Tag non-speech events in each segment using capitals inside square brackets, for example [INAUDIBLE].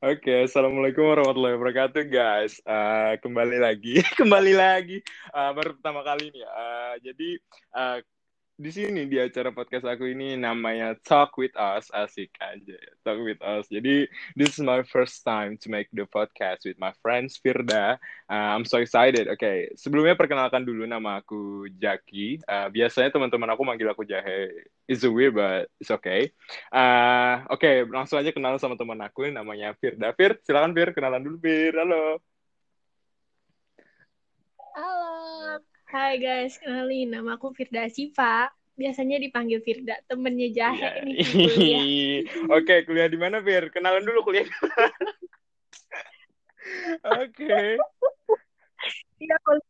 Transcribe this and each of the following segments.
Oke, assalamualaikum warahmatullahi wabarakatuh, guys. Uh, kembali lagi, [LAUGHS] kembali lagi. Uh, baru pertama kali ini. Uh, jadi uh, di sini di acara podcast aku ini namanya Talk with Us asik aja ya Talk with Us. Jadi this is my first time to make the podcast with my friends Firda. Uh, I'm so excited. Oke okay. sebelumnya perkenalkan dulu nama aku Jaki uh, biasanya teman-teman aku manggil aku Jahe. It's a weird but it's okay. Uh, oke okay, langsung aja kenal sama teman aku namanya Firda. Fir silakan Fir. Kenalan dulu Fir. Halo. Halo, hai guys, kenalin nama aku Firda Siva. Biasanya dipanggil Firda, temennya Jahe yeah. nih kuliah. [LAUGHS] Oke, kuliah di mana Fir? Kenalan dulu kuliah. [LAUGHS] Oke. Kita kuliah,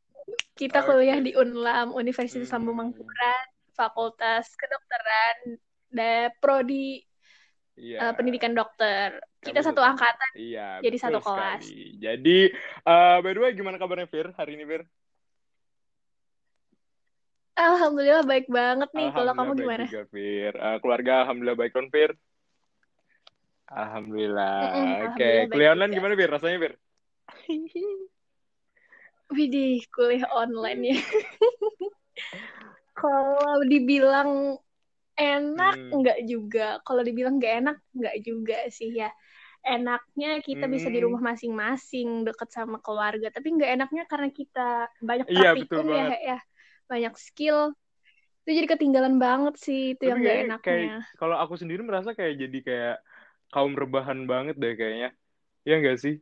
kita kuliah di Unlam, Universitas hmm. Lambung Mangkurat, Fakultas Kedokteran, dan prodi yeah. uh, pendidikan dokter. Kita Kamu satu angkatan, iya, jadi satu kelas. Jadi, uh, by the way, gimana kabarnya Fir hari ini Fir? Alhamdulillah baik banget nih. Kalau kamu gimana? Juga, Fir. Uh, keluarga alhamdulillah baik kan, Fir? Alhamdulillah. Mm -mm, Oke, okay. kuliah online gimana, Fir? Rasanya, Fir? [LAUGHS] Widih, kuliah online ya. [LAUGHS] Kalau dibilang enak, hmm. enggak juga. Kalau dibilang enggak enak, enggak juga sih ya. Enaknya kita hmm. bisa di hmm. rumah masing-masing, deket sama keluarga. Tapi enggak enaknya karena kita banyak iya, praktikum ya, ya banyak skill itu jadi ketinggalan banget sih itu Tapi yang gak enaknya kalau aku sendiri merasa kayak jadi kayak kaum rebahan banget deh kayaknya ya enggak sih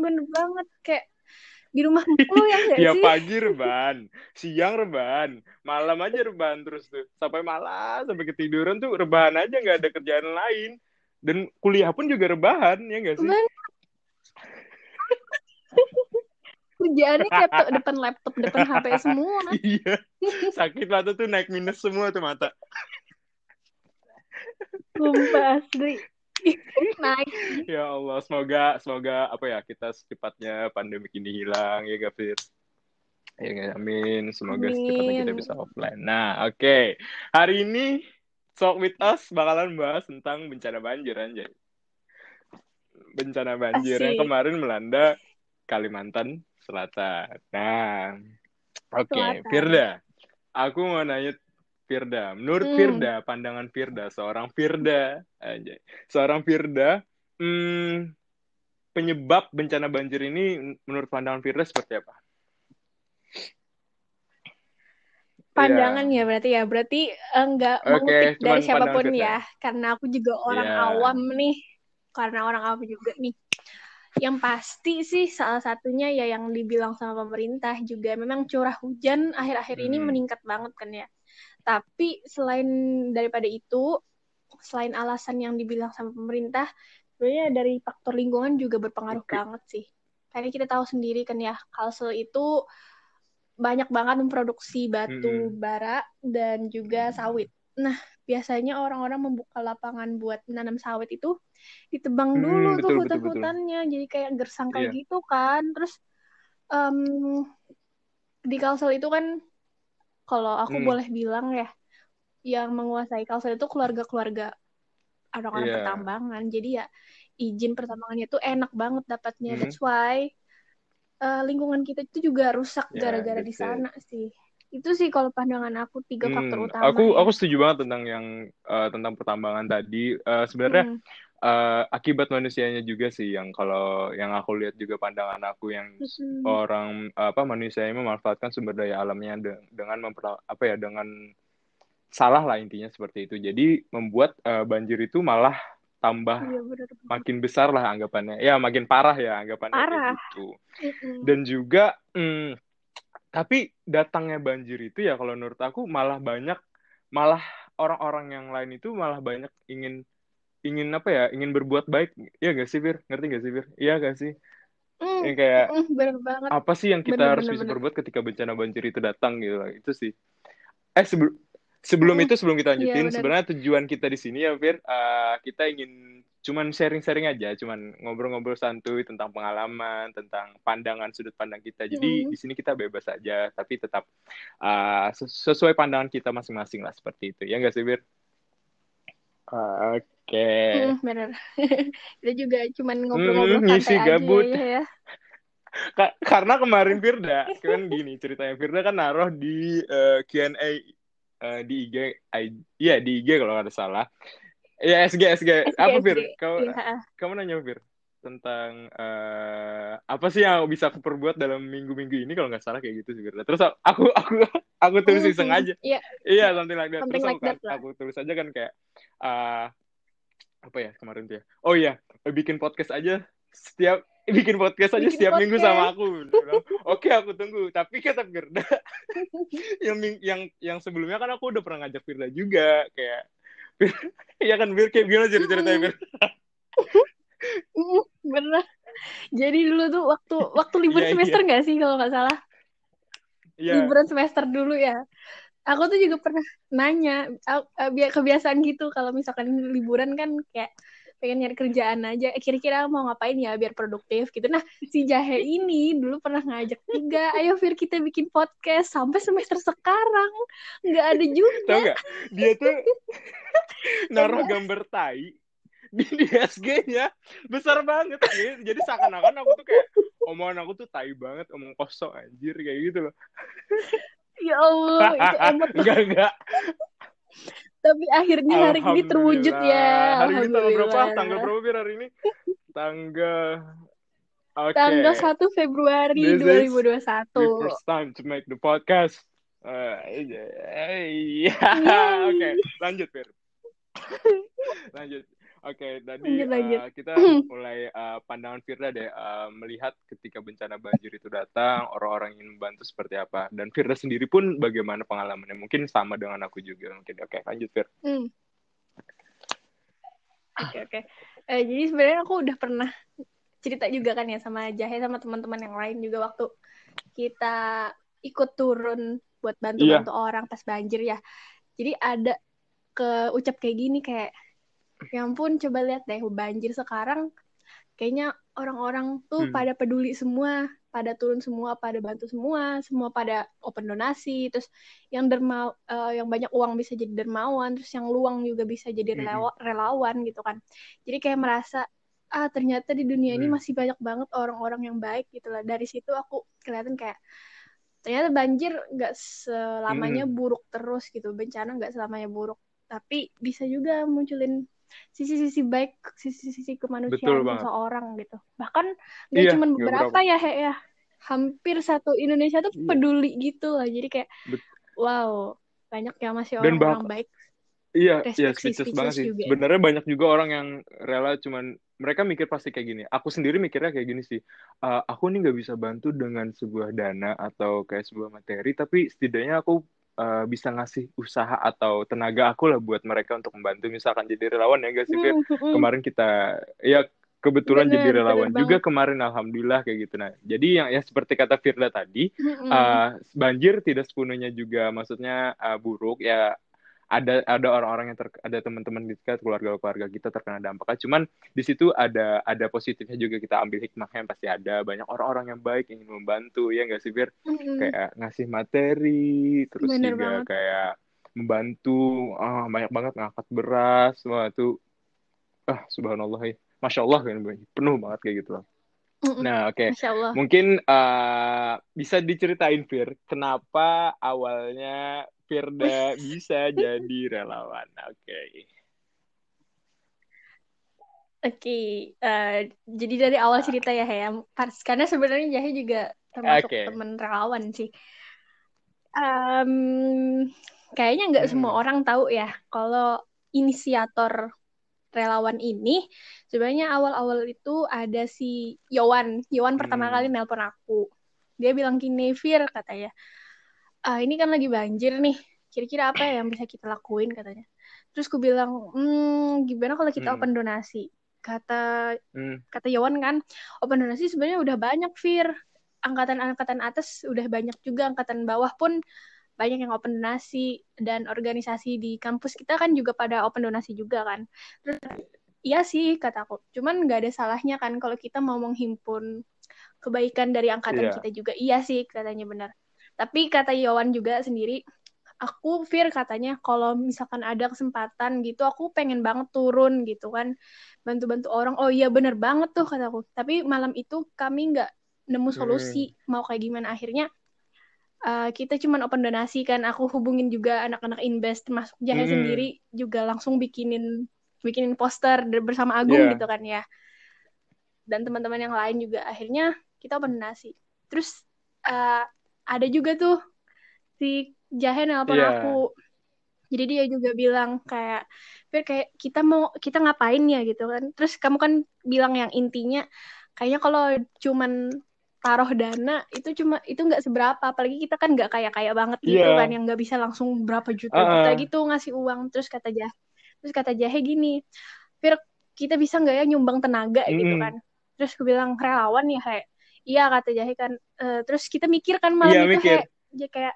bener banget kayak di rumah mulu ya [LAUGHS] gak Tiap sih? pagi rebahan, siang rebahan, malam aja rebahan terus tuh. Sampai malam, sampai ketiduran tuh rebahan aja nggak ada kerjaan lain. Dan kuliah pun juga rebahan, ya gak sih? [LAUGHS] kerjaannya kayak depan laptop depan HP semua. [LAUGHS] Iya. Sakit mata tuh naik minus semua tuh mata. Sumpah asli. Naik. Ya Allah semoga semoga apa ya kita secepatnya pandemi ini hilang ya Gafir ya amin. Semoga amin. secepatnya kita bisa offline. Nah oke. Okay. hari ini Talk with Us bakalan bahas tentang bencana banjir anjay. Bencana banjir Asik. yang kemarin melanda Kalimantan Selatan. Nah, oke, okay. Firda. Aku mau nanya Firda. Menurut hmm. Firda, pandangan Firda, seorang Firda, aja, seorang Firda, hmm, penyebab bencana banjir ini menurut pandangan Firda seperti apa? Pandangan yeah. ya berarti ya, berarti enggak eh, okay, mengutip dari siapa pun ya, karena aku juga orang yeah. awam nih, karena orang awam juga nih yang pasti sih salah satunya ya yang dibilang sama pemerintah juga memang curah hujan akhir-akhir hmm. ini meningkat banget kan ya. Tapi selain daripada itu, selain alasan yang dibilang sama pemerintah, sebenarnya dari faktor lingkungan juga berpengaruh banget sih. Karena kita tahu sendiri kan ya, Kalsel itu banyak banget memproduksi batu hmm. bara dan juga sawit. Nah, biasanya orang-orang membuka lapangan buat menanam sawit itu ditebang hmm, dulu betul, tuh hutan-hutannya jadi kayak gersang kayak yeah. gitu kan terus um, di Kalsel itu kan kalau aku hmm. boleh bilang ya yang menguasai Kalsel itu keluarga-keluarga orang-orang yeah. pertambangan jadi ya izin pertambangannya tuh enak banget dapatnya hmm. that's why uh, lingkungan kita itu juga rusak ya, gara-gara yeah, di sana sih itu sih kalau pandangan aku tiga hmm, faktor utama aku ya. aku setuju banget tentang yang uh, tentang pertambangan tadi uh, sebenarnya hmm uh, akibat manusianya juga sih yang kalau yang aku lihat juga pandangan aku yang mm-hmm. orang apa manusia yang memanfaatkan sumber daya alamnya de dengan memper apa ya dengan salah lah intinya seperti itu jadi membuat uh, banjir itu malah tambah iya, bener -bener. makin besar lah anggapannya ya makin parah ya anggapannya parah. gitu dan juga mm, tapi datangnya banjir itu ya kalau menurut aku malah banyak malah orang-orang yang lain itu malah banyak ingin ingin apa ya ingin berbuat baik. Ya gak sih Fir? Ngerti gak sih Fir? Iya gak sih? Mm, yang kayak mm, bener banget. apa sih yang kita bener, harus bener, bisa bener. berbuat ketika bencana banjir itu datang gitu? Itu sih. Eh sebelum sebelum mm, itu sebelum kita iya, lanjutin iya, sebenarnya tujuan kita di sini ya Fir uh, kita ingin cuman sharing-sharing aja cuman ngobrol-ngobrol santuy tentang pengalaman tentang pandangan sudut pandang kita jadi mm. di sini kita bebas aja tapi tetap uh, sesuai pandangan kita masing-masing lah seperti itu ya gak sih Fir uh, okay. hmm, bener [LAUGHS] kita juga cuman ngobrol-ngobrol hmm, ngisi gabut aja, ya, ya. Ka karena kemarin Firda kan gini ceritanya Firda kan naruh di uh, eh, Q&A uh, eh, di IG iya di IG kalau nggak salah ya SG SG, SG apa Fir kamu ya. kamu nanya Fir tentang uh, apa sih yang bisa aku perbuat dalam minggu-minggu ini kalau nggak salah kayak gitu sih Firda terus aku aku aku tulis iseng mm-hmm. aja iya yeah. something like that something terus like aku, that aku tulis aja kan kayak uh, apa ya kemarin tuh ya oh iya bikin podcast aja setiap [LAUGHS] bikin podcast aja bikin setiap podcast. minggu sama aku. Oke, okay, aku tunggu. Tapi kata Firda, [LAUGHS] yang yang yang sebelumnya kan aku udah pernah ngajak Firda juga kayak [LAUGHS] ya kan Bir kayak gimana cerita ceritanya Bir? [LAUGHS] Bener. Jadi dulu tuh waktu waktu libur yeah, semester nggak yeah. sih kalau nggak salah? Yeah. Liburan semester dulu ya. Aku tuh juga pernah nanya, kebiasaan gitu kalau misalkan liburan kan kayak pengen nyari kerjaan aja eh, kira-kira mau ngapain ya biar produktif gitu nah si jahe ini dulu pernah ngajak juga ayo Fir kita bikin podcast sampai semester sekarang nggak ada juga tau gak dia tuh [LAUGHS] naruh gambar tai di, di SG-nya besar banget ya. jadi seakan-akan aku tuh kayak omongan aku tuh tai banget omong kosong anjir kayak gitu loh ya Allah itu emot enggak enggak tapi akhirnya hari ini terwujud ya. Hari ini tanggal berapa? Tanggal berapa Bir hari ini? Tanggal Okay. Tanggal 1 Februari This 2021. Is the first time to make the podcast. Uh, yeah. Oke, okay, lanjut Bir. [LAUGHS] lanjut. Oke, okay, tadi Uh, kita [CLEARS THROAT] mulai uh, pandangan Firda deh uh, melihat ketika bencana banjir itu datang, orang-orang ingin membantu seperti apa. Dan Firda sendiri pun bagaimana pengalamannya? Mungkin sama dengan aku juga mungkin. Oke, okay, lanjut Fir. Hmm. Oke, okay, oke. Okay. Eh, jadi sebenarnya aku udah pernah cerita juga kan ya sama Jahe sama teman-teman yang lain juga waktu kita ikut turun buat bantu-bantu yeah. orang pas banjir ya. Jadi ada ke ucap kayak gini kayak Ya ampun, coba lihat deh banjir sekarang kayaknya orang-orang tuh hmm. pada peduli semua, pada turun semua, pada bantu semua, semua pada open donasi, terus yang derma uh, yang banyak uang bisa jadi dermawan, terus yang luang juga bisa jadi hmm. relawan, relawan gitu kan. Jadi kayak merasa ah ternyata di dunia ini hmm. masih banyak banget orang-orang yang baik gitu lah. Dari situ aku kelihatan kayak ternyata banjir nggak selamanya hmm. buruk terus gitu, bencana nggak selamanya buruk, tapi bisa juga munculin sisi-sisi baik, sisi-sisi kemanusiaan seseorang gitu. Bahkan gak iya, cuma beberapa ya, He, ya. Hampir satu Indonesia tuh iya. peduli gitu lah. Jadi kayak Bet wow, banyak ya masih orang-orang baik. Iya, iya speechless banget sih. Juga. Sebenarnya banyak juga orang yang rela cuman mereka mikir pasti kayak gini. Aku sendiri mikirnya kayak gini sih. Uh, aku nih nggak bisa bantu dengan sebuah dana atau kayak sebuah materi, tapi setidaknya aku uh, bisa ngasih usaha atau tenaga aku lah buat mereka untuk membantu misalkan jadi relawan ya guys sih hmm, hmm. kemarin kita ya kebetulan bener, jadi relawan juga banget. kemarin alhamdulillah kayak gitu nah jadi yang ya seperti kata Firda tadi hmm. uh, banjir tidak sepenuhnya juga maksudnya uh, buruk ya ada ada orang-orang yang ter, ada teman-teman kita keluarga-keluarga kita terkena dampaknya. Cuman di situ ada ada positifnya juga kita ambil hikmahnya pasti ada. Banyak orang-orang yang baik ingin membantu ya nggak sih Bir mm-hmm. kayak ngasih materi terus Bener juga banget. kayak membantu ah banyak banget ngangkat beras. Semua itu ah subhanallah ya. Masya Allah kan penuh banget kayak gitu loh Nah, oke. Okay. Mungkin uh, bisa diceritain Fir, kenapa awalnya Firda [LAUGHS] bisa jadi relawan. Oke. Okay. Oke, okay. uh, eh, jadi dari awal cerita ya, ya, karena sebenarnya Jahe juga termasuk okay. teman relawan sih. Um, kayaknya nggak hmm. semua orang tahu ya kalau inisiator relawan ini sebenarnya awal-awal itu ada si Yowan. Yowan pertama hmm. kali nelpon aku. Dia bilang gini, Fir katanya, ah, ini kan lagi banjir nih kira-kira apa ya yang bisa kita lakuin katanya terus aku bilang hmm, gimana kalau kita hmm. open donasi kata hmm. kata Yawan kan open donasi sebenarnya udah banyak Fir angkatan-angkatan atas udah banyak juga angkatan bawah pun banyak yang open donasi dan organisasi di kampus kita kan juga pada open donasi juga kan. Terus iya sih kataku cuman nggak ada salahnya kan kalau kita mau menghimpun kebaikan dari angkatan yeah. kita juga. Iya sih katanya benar. Tapi kata Yawan juga sendiri aku Fir katanya kalau misalkan ada kesempatan gitu aku pengen banget turun gitu kan. Bantu-bantu orang. Oh iya bener banget tuh kataku tapi malam itu kami nggak nemu solusi hmm. mau kayak gimana. Akhirnya uh, kita cuma open donasi kan. Aku hubungin juga anak-anak invest termasuk Jahe hmm. sendiri juga langsung bikinin bikinin poster bersama Agung yeah. gitu kan ya. Dan teman-teman yang lain juga. Akhirnya kita open donasi. Terus uh, ada juga tuh si Jahe nelpon yeah. aku. Jadi dia juga bilang kayak Fir kayak kita mau kita ngapain ya? gitu kan. Terus kamu kan bilang yang intinya kayaknya kalau cuman taruh dana itu cuma itu nggak seberapa apalagi kita kan nggak kayak kaya banget gitu yeah. kan yang nggak bisa langsung berapa juta uh -uh. gitu ngasih uang terus kata Jah terus kata Jahe gini Fir kita bisa nggak ya nyumbang tenaga mm. gitu kan terus aku bilang relawan ya kayak iya kata Jahe kan uh, terus kita mikir kan malam yeah, itu mikir. kayak kayak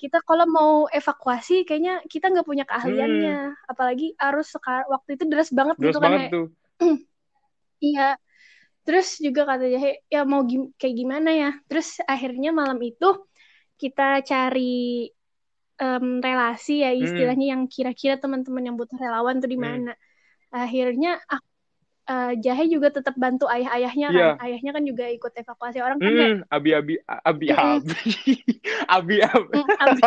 kita kalau mau evakuasi kayaknya kita nggak punya keahliannya hmm. apalagi arus sekarang waktu itu deras banget deras gitu kan banget tuh. [CLEARS THROAT] iya terus juga kata Jahe ya mau gim kayak gimana ya terus akhirnya malam itu kita cari um, relasi ya hmm. istilahnya hmm. yang kira-kira teman-teman yang butuh relawan tuh di hmm. mana hmm. akhirnya aku uh, Jahe juga tetap bantu ayah-ayahnya kan. Yeah. Ayahnya kan juga ikut evakuasi orang kan. Hmm, abi abi abi abi abi abi abi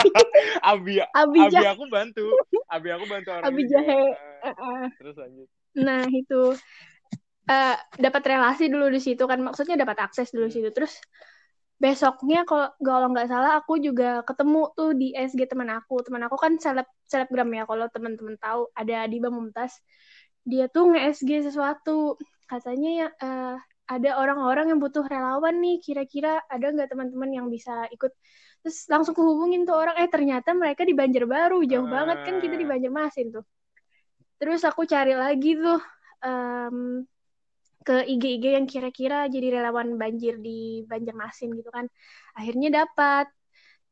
abi abi, abi aku bantu. Abi aku bantu orang. Abi Jahe. Uh, Terus lanjut. Nah, itu uh, dapat relasi dulu di situ kan maksudnya dapat akses dulu di situ. Terus besoknya kalau kalau nggak salah aku juga ketemu tuh di SG teman aku. Teman aku kan seleb selebgram ya kalau teman-teman tahu ada di Mumtaz dia tuh nge-SG sesuatu. Katanya ya uh, ada orang-orang yang butuh relawan nih kira-kira ada nggak teman-teman yang bisa ikut? Terus langsung kehubungin tuh orang. Eh ternyata mereka di Banjarbaru jauh uh. banget kan kita di Banjarmasin tuh. Terus aku cari lagi tuh um, ke IG-IG yang kira-kira jadi relawan banjir di Banjarmasin gitu kan akhirnya dapat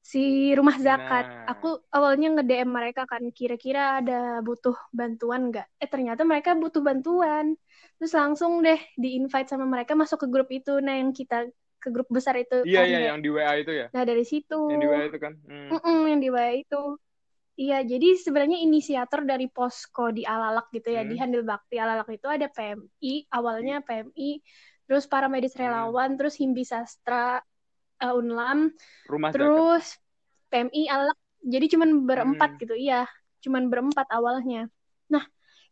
si rumah zakat. Nah. Aku awalnya nge-DM mereka kan kira-kira ada butuh bantuan nggak? Eh ternyata mereka butuh bantuan. Terus langsung deh di-invite sama mereka masuk ke grup itu. Nah yang kita ke grup besar itu. Iya iya yang di WA itu ya. Nah dari situ. Yang di WA itu kan. Hmm. yang di WA itu. Iya jadi sebenarnya inisiator dari posko di Alalak gitu ya hmm. di Handil Bakti Alalak itu ada PMI awalnya PMI terus para medis relawan hmm. terus Himbi Sastra uh, Unlam, rumah terus zakat. PMI Alak. Jadi cuman berempat hmm. gitu, iya. Cuman berempat awalnya. Nah,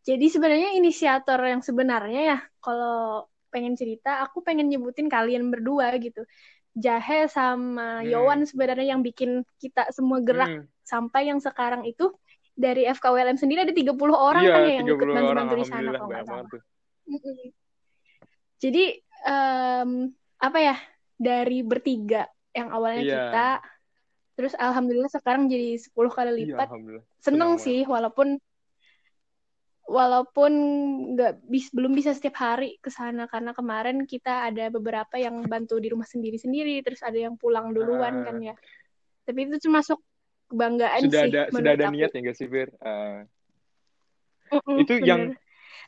jadi sebenarnya inisiator yang sebenarnya ya, kalau pengen cerita, aku pengen nyebutin kalian berdua gitu. Jahe sama hmm. Yowan sebenarnya yang bikin kita semua gerak hmm. Sampai yang sekarang itu dari FKWLM sendiri ada 30 orang iya, kan ya yang ikut bantu-bantu di sana kalau nggak salah. Jadi um, apa ya dari bertiga yang awalnya yeah. kita terus alhamdulillah sekarang jadi 10 kali iya, lipat. yeah, seneng sih walaupun walaupun nggak bis belum bisa setiap hari ke sana karena kemarin kita ada beberapa yang bantu di rumah sendiri-sendiri terus ada yang pulang duluan uh, kan ya. Tapi itu termasuk kebanggaan sudah sih ada sudah ada aku. niat ya gak sih Fir uh, -uh, itu bener. yang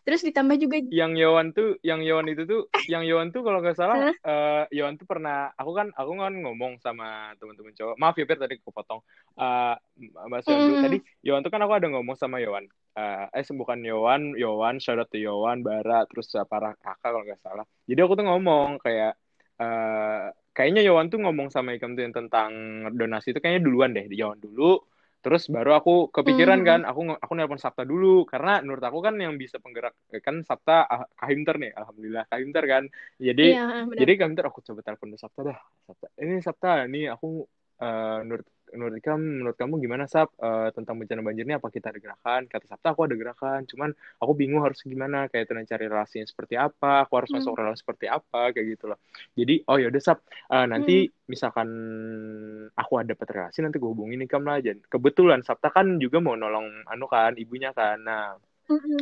Terus ditambah juga yang Yowan tuh, yang Yowan itu tuh, [LAUGHS] yang Yowan tuh kalau nggak salah, huh? uh, Yowan tuh pernah, aku kan, aku kan ngomong sama teman-teman cowok. Maaf ya, Pir, tadi aku potong. Uh, Mas mm. tadi Yowan tuh kan aku ada ngomong sama Yowan. Uh, eh, bukan Yowan, Yowan, shout out to Yowan, Bara, terus uh, para kakak kalau nggak salah. Jadi aku tuh ngomong kayak, uh, kayaknya Yowan tuh ngomong sama Ikam tuh yang tentang donasi itu kayaknya duluan deh, di Yowan dulu Terus baru aku kepikiran hmm. kan, aku aku nelpon Sabta dulu karena menurut aku kan yang bisa penggerak eh, kan Sabta ah, Kahimter nih, alhamdulillah Kahimter kan. Jadi iya, jadi Kahimter aku coba telepon Sabta dah. Sabta, ini Sabta, ini aku uh, menurut menurut kamu menurut kamu gimana Sab uh, tentang bencana banjir ini apa kita ada gerakan? Kata Sabta aku ada gerakan cuman aku bingung harus gimana kayak itu cari relasinya seperti apa aku harus hmm. masuk relasi seperti apa kayak gitu loh. Jadi oh ya udah Sab uh, nanti hmm. misalkan aku ada dapat relasi nanti gue hubungin nih kamu aja kebetulan Sabta kan juga mau nolong anu kan ibunya kan. Nah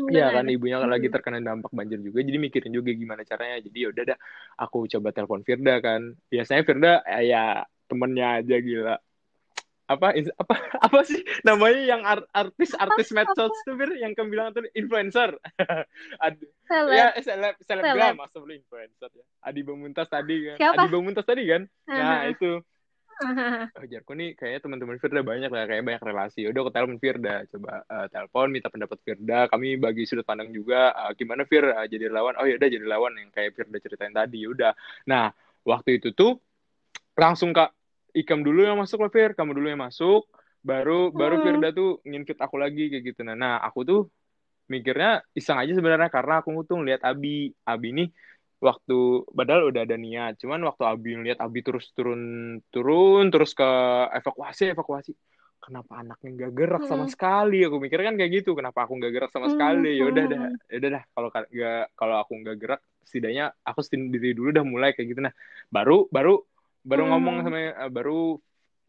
Iya kan ibunya kan lagi terkena dampak banjir juga jadi mikirin juga gimana caranya. Jadi ya udah dah aku coba telepon Firda kan. Biasanya Firda eh, ya temennya aja gila apa apa [LAUGHS] apa sih namanya yang art, artis artis medsos tuh bir yang kamu bilang tuh influencer? [LAUGHS] Ad, seleb. ya seleb selebgram maksudnya influencer ya. Adi Bang tadi kan. Siapa? Adi Bang tadi kan? Nah uh-huh. itu. [LAUGHS] Oh Jarko nih kayaknya teman-teman Firda banyak lah kayak banyak relasi. Udah aku telepon Firda. Coba uh, telepon minta pendapat Firda. Kami bagi sudut pandang juga uh, gimana Fir? Uh, jadi lawan oh ya udah jadi lawan yang kayak Firda ceritain tadi. Udah. Nah waktu itu tuh langsung kak Ikam dulu yang masuk lah Fir. Kamu dulu yang masuk. Baru baru hmm. Firda tuh nginfit aku lagi kayak gitu. Nah, nah aku tuh mikirnya iseng aja sebenarnya karena aku tuh ngeliat Abi. Abi nih waktu padahal udah ada niat. Cuman waktu Abi ngeliat Abi terus turun turun terus ke evakuasi evakuasi. Kenapa anaknya nggak gerak sama hmm. sekali? Aku mikir kan kayak gitu kenapa aku nggak gerak sama hmm. sekali? Ya udah dah ya udah dah. Kalau nggak kalau aku nggak gerak setidaknya aku sendiri dulu udah mulai kayak gitu. Nah baru baru baru hmm. ngomong sama uh, baru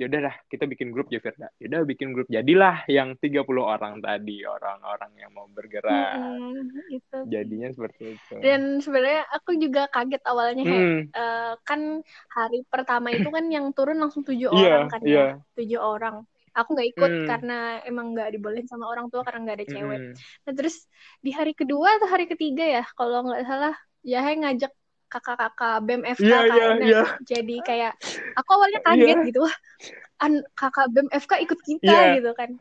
ya udah lah kita bikin grup ya Firda ya udah bikin grup jadilah yang 30 orang tadi orang-orang yang mau bergerak hmm, itu. jadinya seperti itu dan sebenarnya aku juga kaget awalnya hmm. uh, kan hari pertama itu kan yang turun langsung tujuh yeah, orang kan yeah. ya tujuh orang aku nggak ikut hmm. karena emang nggak dibolehin sama orang tua karena nggak ada cewek hmm. nah terus di hari kedua atau hari ketiga ya kalau nggak salah ya ngajak kakak-kakak BEM FK yeah, kan yeah, yeah. jadi kayak aku awalnya kaget yeah. gitu wah an kakak BEM FK ikut kita yeah. gitu kan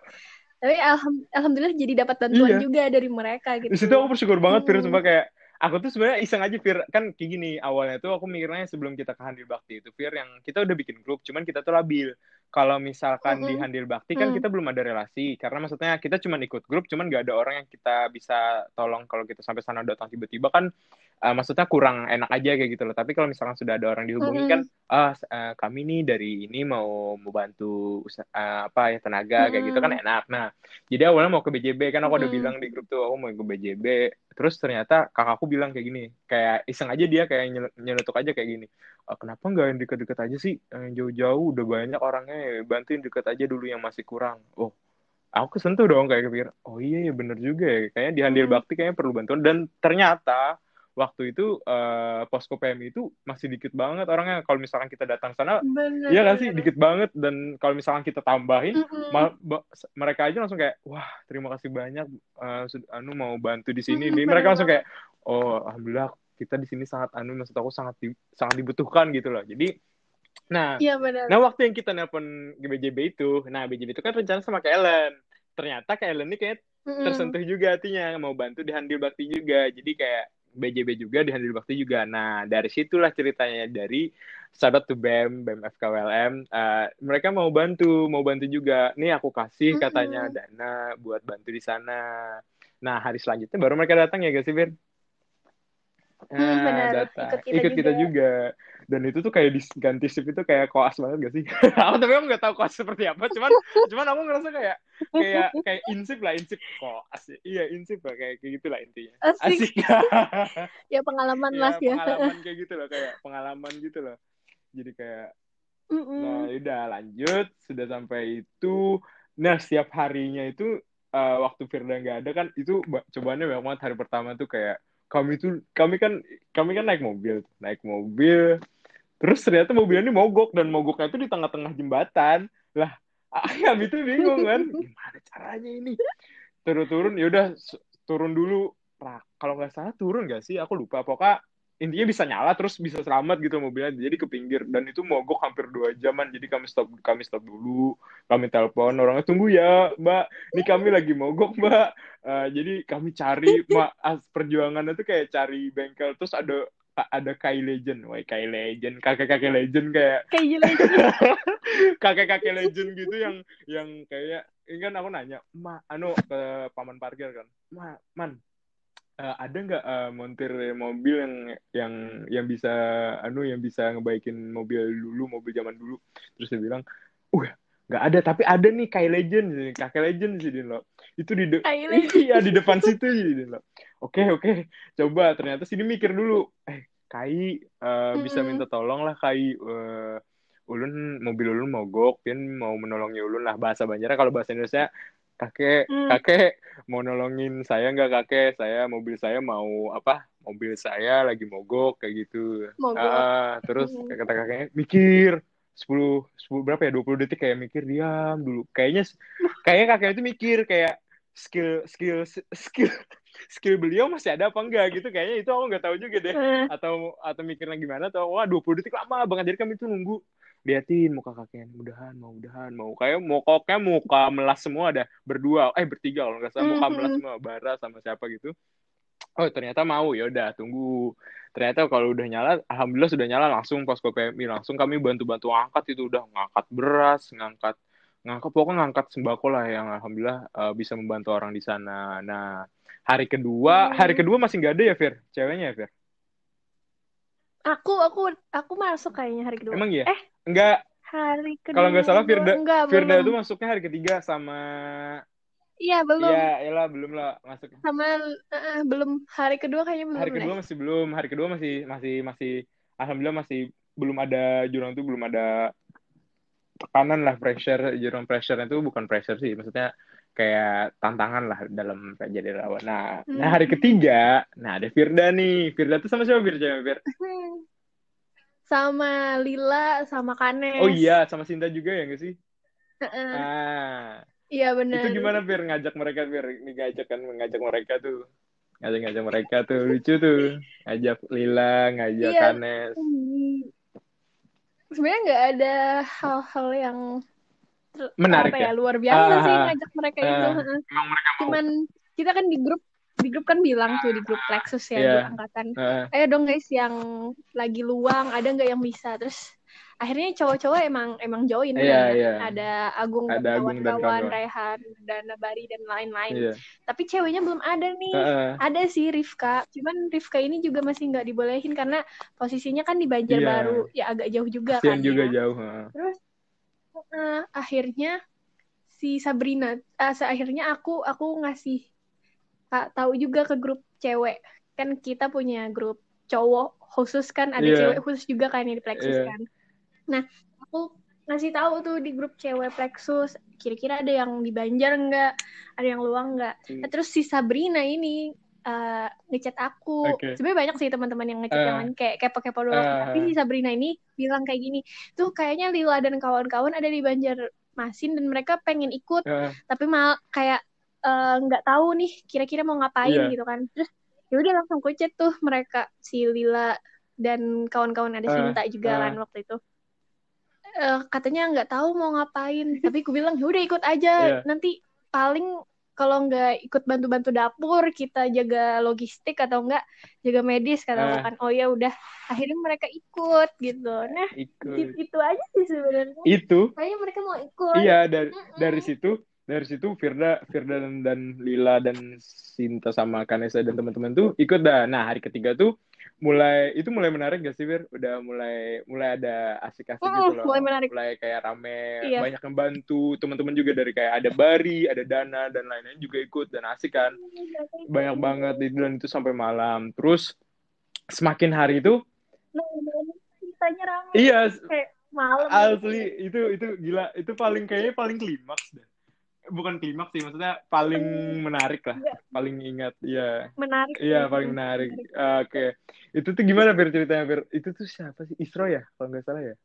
tapi alham alhamdulillah jadi dapat bantuan yeah. juga dari mereka gitu. Di situ aku bersyukur banget Fir, hmm. kayak aku tuh sebenarnya iseng aja Fir, kan kayak gini awalnya tuh aku mikirnya sebelum kita ke Handil Bakti itu Fir yang kita udah bikin grup, cuman kita tuh labil kalau misalkan mm -hmm. di Handil Bakti kan mm. kita belum ada relasi karena maksudnya kita cuma ikut grup cuman gak ada orang yang kita bisa tolong kalau kita sampai sana datang. Tiba-tiba kan uh, maksudnya kurang enak aja kayak gitu loh. Tapi kalau misalkan sudah ada orang dihubungi mm kan ah uh, kami nih dari ini mau mau bantu uh, apa ya tenaga mm kayak gitu kan enak. Nah jadi awalnya mau ke BJB kan aku mm udah bilang di grup tuh aku mau ke BJB terus ternyata kakakku bilang kayak gini kayak iseng aja dia kayak nyelutuk aja kayak gini oh, kenapa nggak yang deket-deket aja sih? Yang jauh-jauh udah banyak orangnya bantuin deket aja dulu yang masih kurang. Oh aku kesentuh dong kayak kepikir oh iya ya bener juga ya kayaknya di Handil hmm. Bakti kayaknya perlu bantuan. Dan ternyata waktu itu uh, posko PMI itu masih dikit banget orangnya. Kalau misalkan kita datang sana bener, iya kan sih dikit banget. Dan kalau misalkan kita tambahin mm -hmm. mereka aja langsung kayak wah terima kasih banyak uh, anu mau bantu di sini. Mm -hmm, mereka langsung kayak oh alhamdulillah kita di sini sangat anu maksud aku sangat di, sangat dibutuhkan gitu loh. Jadi nah ya, nah waktu yang kita nelpon BJB itu nah BJB itu kan rencana sama Kellen ternyata Kellen ini kayak mm-hmm. tersentuh juga hatinya mau bantu di Handil Bakti juga. Jadi kayak BJB juga di Handil Bakti juga nah dari situlah ceritanya dari sahabat tuh BEM BEM FKWLM uh, mereka mau bantu mau bantu juga nih aku kasih mm-hmm. katanya dana buat bantu di sana nah hari selanjutnya baru mereka datang ya guys Bir Hmm, ah, benar. data. Ikut kita, ikut kita juga. juga. Dan itu tuh kayak diganti shift itu kayak koas banget gak sih? [LAUGHS] aku tapi aku nggak tahu koas seperti apa. Cuman cuman aku ngerasa kayak kayak kayak insip lah insip koas. Iya insip lah kayak kayak gitulah intinya. Asik. Asik. [LAUGHS] ya pengalaman [LAUGHS] ya, lah ya. Pengalaman kayak gitu loh kayak pengalaman gitu loh. Jadi kayak mm -mm. nah udah lanjut sudah sampai itu. Nah setiap harinya itu uh, waktu Firda nggak ada kan itu cobaannya banget hari pertama tuh kayak kami tuh kami kan kami kan naik mobil naik mobil terus ternyata mobilnya ini mogok dan mogoknya itu di tengah-tengah jembatan. Lah [LAUGHS] kami tuh bingung kan gimana caranya ini? Turun-turun ya udah turun dulu. Nah, kalau nggak salah turun nggak sih? Aku lupa. Pokoknya intinya bisa nyala terus bisa selamat gitu mobilnya jadi ke pinggir dan itu mogok hampir dua jaman. Jadi kami stop kami stop dulu kami telepon orangnya tunggu ya mbak. Ini kami lagi mogok mbak. Uh, jadi kami cari [LAUGHS] mak perjuangan itu kayak cari bengkel. Terus ada ada Kai Legend, wah Kai Legend, kakek-kakek legend kayak [LAUGHS] kakek-kakek legend gitu yang yang kayak ini kan aku nanya, ma, anu ke paman parkir kan, ma, man, uh, ada nggak uh, montir mobil yang yang yang bisa anu yang bisa ngebaikin mobil dulu mobil zaman dulu? Terus dia bilang uh nggak ada tapi ada nih Kai Legend. Kakek Legend sih dia lo itu di de- [LAUGHS] iya di depan situ. Lo oke oke coba. Ternyata sini mikir dulu eh Kai uh, bisa minta tolong lah Kai uh, ulun mobil ulun mogok pian mau menolongi ulun lah. Bahasa Banjarnya kalau bahasa Indonesia kakek hmm. kakek mau nolongin saya nggak kakek? Saya mobil saya mau apa? Mobil saya lagi mogok kayak gitu. Mogok. Uh, terus hmm. kata kakeknya mikir sepuluh sepuluh berapa ya dua puluh detik kayak mikir diam dulu. Kayaknya kayaknya kakek itu mikir kayak skill skill skill skill beliau masih ada apa enggak gitu. Kayaknya itu aku nggak tahu juga deh. Hmm. atau atau mikirnya gimana atau wah 20 detik lama banget. Jadi kami tuh nunggu. Liatin muka kakeknya mudahan mau mudahan mau. Kayak mau koknya muka melas semua ada. Berdua eh bertiga kalau nggak salah. Muka melas mm-hmm. semua bara sama siapa gitu. Oh ternyata mau. Ya udah tunggu. Ternyata kalau udah nyala alhamdulillah sudah nyala langsung posko PMI langsung. Kami bantu-bantu angkat itu udah ngangkat beras ngangkat ngangkat pokoknya ngangkat sembako lah yang alhamdulillah uh, bisa membantu orang di sana nah hari kedua hmm. hari kedua masih nggak ada ya Fir ceweknya ya Fir aku aku aku masuk kayaknya hari kedua emang iya eh enggak hari kedua kalau nggak salah Firda enggak, Firda belum. itu masuknya hari ketiga sama Iya belum. Iya, lah belum lah masuk. Sama uh, belum hari kedua kayaknya belum. Hari kedua deh. masih belum. Hari kedua masih masih masih alhamdulillah masih belum ada jurang itu belum ada tekanan lah pressure jurang pressure itu bukan pressure sih maksudnya kayak tantangan lah dalam jadi relawan. Nah, hmm. nah hari ketiga, nah ada Firda nih. Firda tuh sama siapa Firda? Firda? [LAUGHS] Sama Lila, sama Kanes. Oh iya, sama Sinta juga ya nggak sih? Uh-uh. Ah. Iya benar. Itu gimana Fir ngajak mereka Fir ngajak kan mengajak mereka tuh. Ngajak-ngajak mereka tuh lucu tuh. Ngajak Lila, ngajak iya. Kanes. Sebenarnya nggak ada hal-hal yang menarik ya? ya luar biasa uh, sih ngajak mereka uh, itu. Cuman kita kan di grup di grup kan bilang tuh di grup Lexus ya yeah. angkatan. Uh, Ayo dong guys yang lagi luang ada nggak yang bisa terus akhirnya cowok-cowok emang emang join yeah, kan yeah. ada Agung ada kawan kawan Rehan dan Nabari dan lain-lain yeah. tapi ceweknya belum ada nih uh -uh. ada sih Rifka cuman Rifka ini juga masih nggak dibolehin karena posisinya kan di Banjarbaru yeah. ya agak jauh juga kan juga ya. jauh uh. terus uh, akhirnya si Sabrina uh, akhirnya aku aku ngasih tak tahu juga ke grup cewek kan kita punya grup cowok khusus kan ada yeah. cewek khusus juga kan di Plexus yeah. kan nah aku ngasih tahu tuh di grup cewek Plexus kira-kira ada yang di Banjar enggak ada yang luang enggak hmm. nah, terus si Sabrina ini uh, ngechat aku. Okay. Sebenarnya banyak sih teman-teman yang ngechat uh, yang lain kayak kepo-kepo doang. Uh, Tapi si Sabrina ini bilang kayak gini, tuh kayaknya Lila dan kawan-kawan ada di Banjarmasin dan mereka pengen ikut, uh, tapi mal kayak eh, nggak uh, tahu nih kira-kira mau ngapain yeah. gitu kan. Terus ya udah langsung kucet tuh mereka si Lila dan kawan-kawan ada Sinta uh, juga uh, kan waktu itu. Uh, katanya nggak tahu mau ngapain, [LAUGHS] tapi aku bilang ya udah ikut aja. Yeah. Nanti paling kalau nggak ikut bantu-bantu dapur kita jaga logistik atau enggak jaga medis kata uh, kan oh ya udah akhirnya mereka ikut gitu nah ikut. itu aja sih sebenarnya itu kayaknya mereka mau ikut iya dari mm -mm. dari situ dari situ Firda, Firda dan, dan Lila dan Sinta sama Kanesa dan teman-teman tuh ikut dah. Nah hari ketiga tuh mulai itu mulai menarik gak sih Fir? Udah mulai mulai ada asik-asik oh, gitu loh. Mulai menarik. Mulai kayak rame, iya. banyak yang bantu. Teman-teman juga dari kayak ada Bari, ada Dana dan lain-lain juga ikut dan asik kan. Banyak banget itu dan itu sampai malam. Terus semakin hari itu nah, rame. Iya. Kayak malam. Asli itu itu gila. Itu paling kayaknya paling klimaks deh bukan klimaks sih maksudnya paling menarik lah ya. paling ingat ya menarik iya paling menarik, oke. Okay. itu tuh gimana Fir ceritanya Fir? Itu tuh siapa sih? Isro ya kalau nggak salah ya?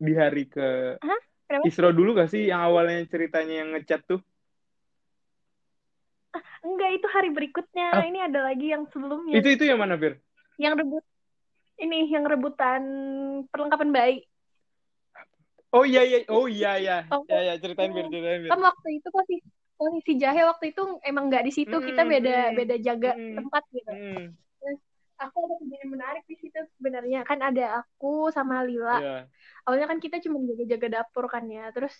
Di hari ke Hah? Isro dulu gak sih yang awalnya ceritanya yang ngechat tuh? Ah, enggak itu hari berikutnya. Ah. ini ada lagi yang sebelumnya. Itu itu yang mana Fir? Yang rebut ini yang rebutan perlengkapan bayi Oh iya iya, oh iya iya, oh, ya ya ceritain biar ceritain biar. Kan waktu itu posisi posisi Jahe waktu itu emang nggak di situ, hmm, kita beda hmm, beda jaga hmm, tempat gitu. Hmm. aku ada kejadian menarik di situ sebenarnya kan ada aku sama Lila. Yeah. Awalnya kan kita cuma jaga-jaga dapur kan ya, terus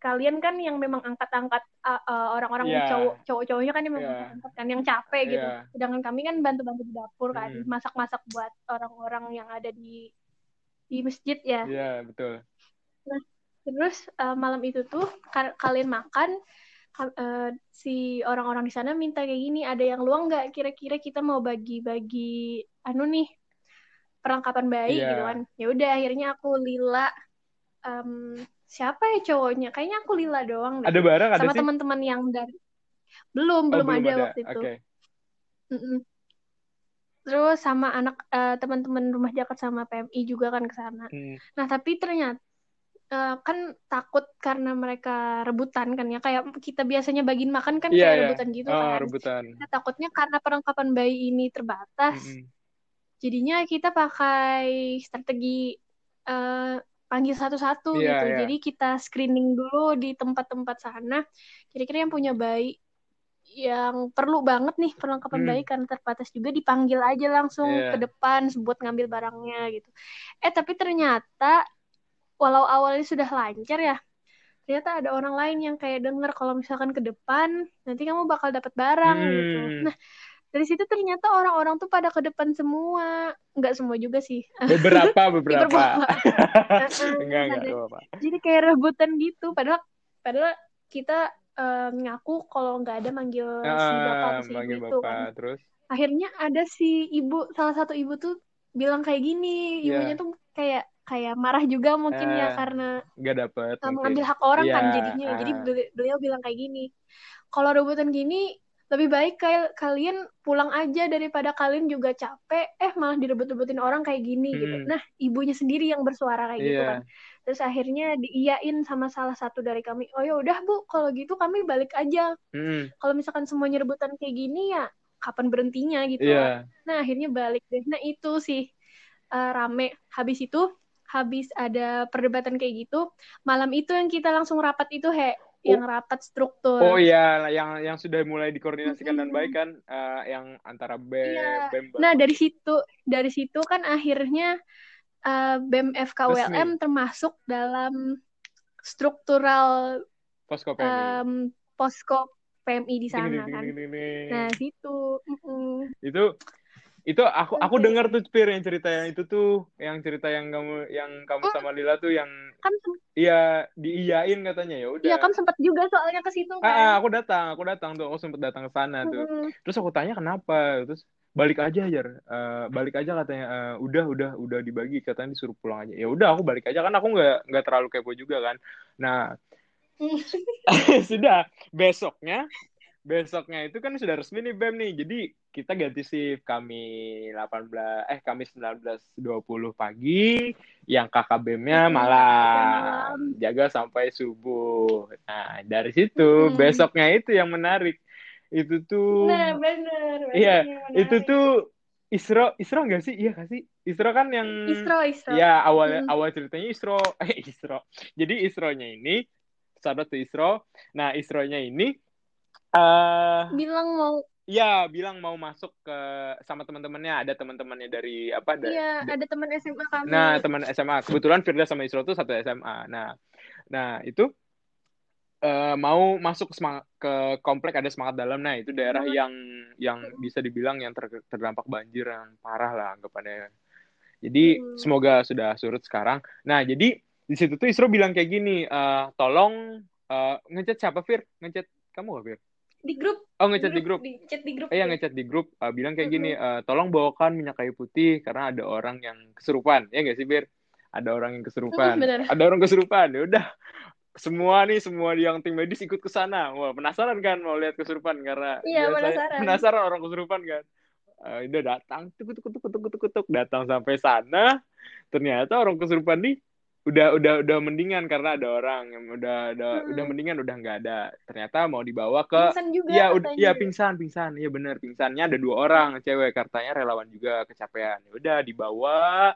kalian kan yang memang angkat-angkat uh, uh, orang-orang yeah. cowok cowok-cowoknya kan yang memang yeah. angkat kan yang capek gitu. Yeah. Sedangkan kami kan bantu-bantu di dapur kan, hmm. masak-masak buat orang-orang yang ada di di masjid ya. Iya, yeah, betul. Nah, terus uh, malam itu tuh ka kalian makan uh, si orang-orang di sana minta kayak gini, ada yang luang nggak? Kira-kira kita mau bagi-bagi anu nih perlengkapan bayi yeah. gitu kan. Ya udah akhirnya aku Lila um, siapa ya cowoknya? Kayaknya aku Lila doang deh. Ada barang ada Sama teman-teman yang dari belum, oh, belum, belum ada, ada waktu itu. Okay. Mm -mm. Terus sama anak uh, teman-teman rumah jaket sama PMI juga kan ke sana. Hmm. Nah, tapi ternyata Uh, kan takut karena mereka rebutan kan ya kayak kita biasanya bagiin makan kan yeah, kayak yeah. rebutan gitu oh, kan rebutan. Nah, takutnya karena perlengkapan bayi ini terbatas mm -hmm. jadinya kita pakai strategi uh, panggil satu-satu yeah, gitu. Yeah. Jadi kita screening dulu di tempat-tempat sana. Kira-kira yang punya bayi yang perlu banget nih perlengkapan hmm. bayi karena terbatas juga dipanggil aja langsung yeah. ke depan buat ngambil barangnya gitu. Eh tapi ternyata walau awalnya sudah lancar ya, ternyata ada orang lain yang kayak denger kalau misalkan ke depan nanti kamu bakal dapat barang gitu. hmm. gitu. Nah dari situ ternyata orang-orang tuh pada ke depan semua, nggak semua juga sih. [LAUGHS] Beberapa beberapa. [LAUGHS] enggak enggak apa Jadi kayak rebutan gitu, padahal padahal kita uh, ngaku kalau nggak ada manggil uh, si bapak si manggil ibu bapak, itu kan. Terus akhirnya ada si ibu salah satu ibu tuh bilang kayak gini, yeah. ibunya tuh kayak kayak marah juga mungkin uh, ya karena nggak dapet mengambil hak orang yeah, kan jadinya. Uh. Jadi beliau bilang kayak gini. Kalau rebutan gini lebih baik kayak kalian pulang aja daripada kalian juga capek eh malah direbut-rebutin orang kayak gini gitu. hmm. gitu nah ibunya sendiri yang bersuara kayak yeah. gitu iya. kan terus akhirnya diiyain sama salah satu dari kami oh ya udah bu kalau gitu kami balik aja hmm. kalau misalkan semuanya rebutan kayak gini ya kapan berhentinya gitu yeah. nah akhirnya balik deh nah itu sih uh, rame habis itu habis ada perdebatan kayak gitu malam itu yang kita langsung rapat itu he yang rapat struktur. Oh iya, yang yang sudah mulai dikoordinasikan mm-hmm. dan baik kan, uh, yang antara BEM. Iya. BEM. Nah dari situ, dari situ kan akhirnya uh, BEM FKWLM Resmi. termasuk dalam struktural posko PMI. Um, posko PMI di sana kan. Nah situ. Mm-mm. Itu itu aku aku dengar tuh Pir yang cerita yang itu tuh. Yang cerita yang kamu yang kamu oh. sama Lila tuh yang kan iya diiyain katanya. Ya udah. Iya kan sempat juga soalnya ke situ kan. Ah, aku datang aku datang tuh. Aku sempat datang ke sana tuh. Hmm. terus aku tanya kenapa? Terus balik aja aja uh, balik aja katanya uh, udah udah udah dibagi. Katanya disuruh pulang aja. Ya udah aku balik aja. Kan aku nggak nggak terlalu kepo juga kan. Nah [LAUGHS] sudah. Besoknya besoknya itu kan sudah resmi nih BEM nih. Jadi kita ganti shift kami 18 eh kami 19.20 pagi, yang kakak BEM-nya malam. Jaga sampai subuh. Nah, dari situ hmm. besoknya itu yang menarik. Itu tuh Nah, benar. Iya, itu tuh Isro, Isro enggak sih? Iya gak sih? Isro kan yang Isro, Isro. Ya, awal hmm. awal ceritanya Isro. [LAUGHS] Eh, Isro. Jadi Isronya ini sahabat tuh Isro. Nah, Isronya ini Uh, bilang mau Iya, bilang mau masuk ke sama teman-temannya. Ada teman-temannya dari apa? Iya, ada teman SMA kami. Nah, teman SMA. Kebetulan Firda sama Isro tuh satu SMA. Nah, nah itu uh, mau masuk ke komplek ada semangat dalam. Nah, itu daerah hmm. yang yang bisa dibilang yang ter, terdampak banjir yang parah lah anggapannya. Jadi hmm. semoga sudah surut sekarang. Nah, jadi di situ tuh Isro bilang kayak gini, uh, tolong uh, ngechat siapa Fir? Ngechat kamu gak Fir? Di grup. Oh ngechat di grup di chat di grup. Iya ya. ngechat di grup. Uh, bilang kayak gini uh, tolong bawakan minyak kayu putih karena ada orang yang kesurupan. Ya nggak sih bir? Ada orang yang kesurupan. Uh, ada orang kesurupan. Ya udah. Semua nih semua yang tim medis ikut ke sana. Wah penasaran kan mau lihat kesurupan karena iya, penasaran. penasaran orang kesurupan kan. Uh, udah datang tuk tuk tuk tuk tuk tuk datang sampai sana. Ternyata orang kesurupan nih udah udah udah mendingan karena ada orang yang udah udah hmm. udah mendingan udah nggak ada. Ternyata mau dibawa ke pingsan juga ya udah ya pingsan pingsan. Ya benar pingsannya ada dua orang cewek katanya relawan juga kecapean. Ya udah dibawa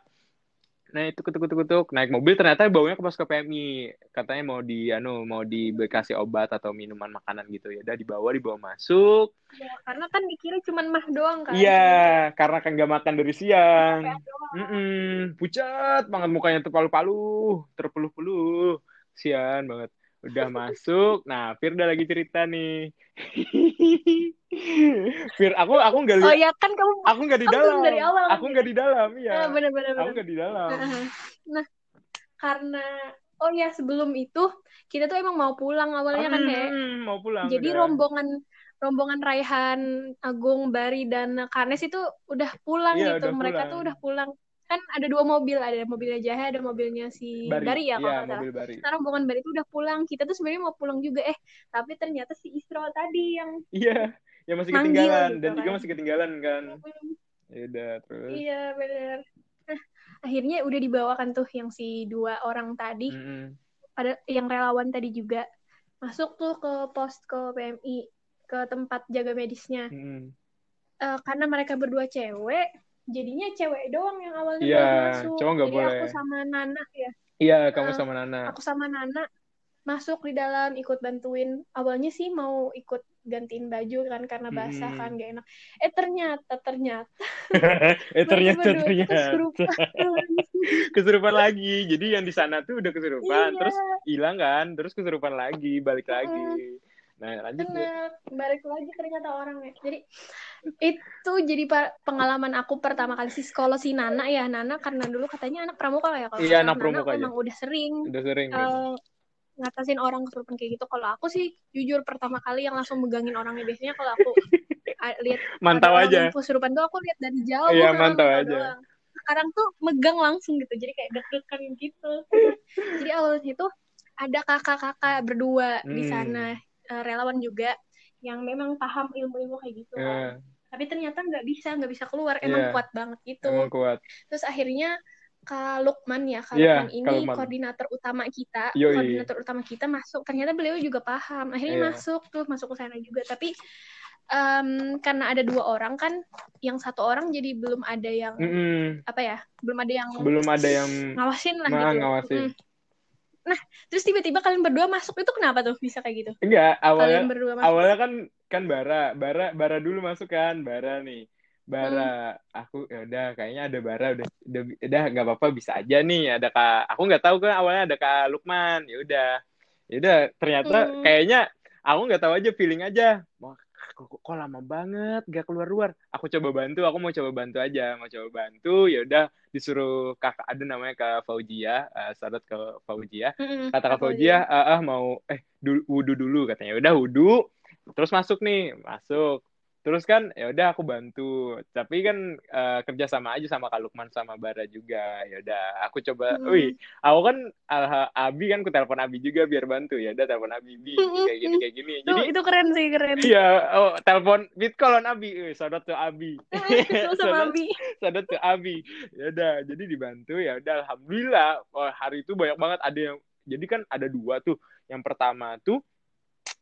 nah itu kutuk kutuk kutuk naik mobil ternyata baunya ke pos ke PMI katanya mau di anu mau dikasih obat atau minuman makanan gitu. Ya udah dibawa dibawa masuk. Ya, karena kan dikira cuma mah doang kan. Iya karena kan nggak makan dari siang. Mm -mm, pucat banget mukanya terpalu-palu terpeluh-peluh. Sian banget udah masuk. Nah Firda lagi cerita nih. [LAUGHS] Fir aku aku nggak oh ya kan kamu aku nggak di dalam. dari awal aku nggak di dalam ya nah, bener, bener, aku nggak di dalam. Nah karena oh ya sebelum itu kita tuh emang mau pulang awalnya kan ya mau pulang jadi udah. rombongan rombongan Raihan Agung Bari dan Kanes itu udah pulang iya, gitu. udah mereka pulang. tuh udah pulang kan ada dua mobil ada mobilnya Jahe ada mobilnya si Bari, Bari ya kalau ya, mobil Bari. Rombongan Bari itu udah pulang. Kita tuh sebenarnya mau pulang juga eh tapi ternyata si Isro tadi yang iya yang masih ketinggalan. gitu, dan kan. juga masih ketinggalan kan. Ya udah terus? Iya benar nah akhirnya udah dibawakan tuh yang si dua orang tadi. Mm -hmm. ada yang relawan tadi juga. Masuk tuh ke posko PMI ke tempat jaga medisnya. Mm -hmm. uh, karena mereka berdua cewek jadinya cewek doang yang awalnya yeah, masuk. Cowok gak Jadi boleh. aku sama Nana ya. Iya, kamu sama Nana. Aku sama Nana masuk di dalam ikut bantuin. Awalnya sih mau ikut gantiin baju kan karena basah hmm. kan gak enak. Eh ternyata ternyata. [LAUGHS] eh ternyata ternyata. Kesurupan. [LAUGHS] kesurupan lagi. Jadi yang di sana tuh udah kesurupan, iya. terus hilang kan, terus kesurupan lagi, balik hmm. lagi. Nah, lanjut. Bener, balik lagi ternyata orangnya. Jadi itu jadi pengalaman aku pertama kali sih kalau si Nana ya. Nana karena dulu katanya anak pramuka ya. Kalau iya, anak pramuka emang udah sering udah sering uh, ngatasin orang kesurupan kayak gitu. Kalau aku sih jujur pertama kali yang langsung megangin orangnya biasanya kalau aku lihat [LAUGHS] mantau aja. kesurupan tuh aku lihat dari jauh iya mantau aja. doang. sekarang tuh megang langsung gitu. Jadi kayak deg-degan gitu. [LAUGHS] Jadi awalnya itu ada kakak-kakak berdua hmm. di sana uh, relawan juga yang memang paham ilmu-ilmu kayak gitu yeah. tapi ternyata nggak bisa nggak bisa keluar emang yeah. kuat banget gitu emang kuat terus akhirnya Kak Lukman ya, Kak yeah, Lukman ini Lukman. koordinator utama kita, Yoi. koordinator utama kita masuk. Ternyata beliau juga paham. Akhirnya yeah. masuk tuh, masuk ke sana juga. Tapi um, karena ada dua orang kan, yang satu orang jadi belum ada yang mm -hmm. apa ya, belum ada yang belum ada yang ngawasin lah nah, gitu. Ngawasin. Mm. Nah, terus tiba-tiba kalian berdua masuk itu kenapa tuh bisa kayak gitu? Enggak, awalnya awalnya kan kan Bara, Bara Bara dulu masuk kan, Bara nih bara hmm. aku ya udah kayaknya ada bara udah udah udah nggak apa-apa bisa aja nih ada kak aku nggak tahu kan awalnya ada kak Lukman ya udah ya udah ternyata hmm. kayaknya aku nggak tahu aja feeling aja wah kok, kok lama banget gak keluar luar aku coba bantu aku mau coba bantu aja mau coba bantu ya udah disuruh kakak ada namanya kak Faujia uh, sahabat ke Faujia hmm, kata kak Faujia ah, ah mau eh wudhu dulu katanya. Ya udah wudhu terus masuk nih masuk terus kan ya udah aku bantu. Tapi kan uh, kerja sama aja sama Kak Lukman sama Bara juga. Ya udah aku coba hmm. wih aku kan Alha, Abi kan aku telepon Abi juga biar bantu. Ya udah telepon Abi Bi kayak gini kayak gini. Jadi itu keren sih keren. [LAUGHS] Iya oh telepon bit kolon Abi. Eh, saudara tuh Abi. [LAUGHS] Sama Abi. saudara tuh Abi. Ya udah jadi dibantu ya udah alhamdulillah. Oh, hari itu banyak banget. Ada yang jadi kan ada dua tuh. Yang pertama tuh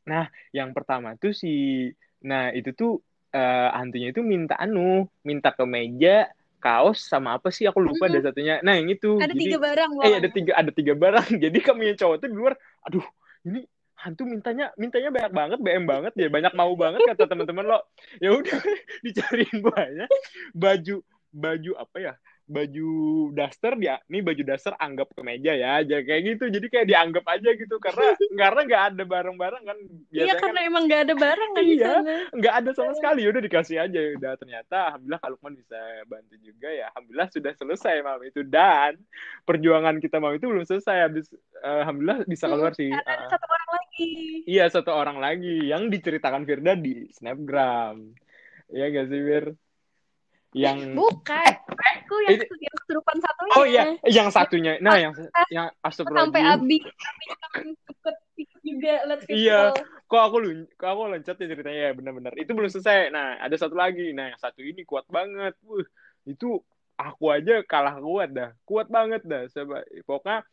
nah yang pertama tuh si Nah, itu tuh uh, hantunya itu minta anu, minta ke meja, kaos sama apa sih aku lupa mm -hmm. ada satunya. Nah, yang itu. Ada Jadi, tiga barang loh. Eh, ada tiga ada tiga barang. [LAUGHS] Jadi kami yang cowok tuh di luar, aduh, ini hantu mintanya mintanya banyak banget BM banget ya banyak mau banget kata teman-teman lo ya udah [LAUGHS] dicariin banyak baju baju apa ya baju daster dia nih baju daster anggap ke meja ya aja kayak gitu. Jadi kayak dianggap aja gitu karena [LAUGHS] karena nggak ada barang-barang kan. Iya karena kan, emang nggak ada barang kan iya nggak ada sama sekali. Udah dikasih aja udah. Ternyata alhamdulillah kalau Lukman bisa bantu juga ya. Alhamdulillah sudah selesai malam itu. Dan perjuangan kita malam itu belum selesai. Habis uh, alhamdulillah bisa hmm, keluar sih. ada uh, satu orang lagi. Iya satu orang lagi yang diceritakan Firda di snapgram. Iya gak sih Bir? Yang bukan. Eh, aku yang, itu... yang kesurupan satunya. Oh iya. Yang satunya. Nah yang yang astagfirullah sampai abi juga let's iya. kok aku lu kok aku loncat ya ceritanya? Ya benar-benar itu belum selesai. Nah ada satu lagi. Nah yang satu ini kuat banget. Wuh, itu aku aja kalah kuat dah. Kuat banget dah. Sebab pokoknya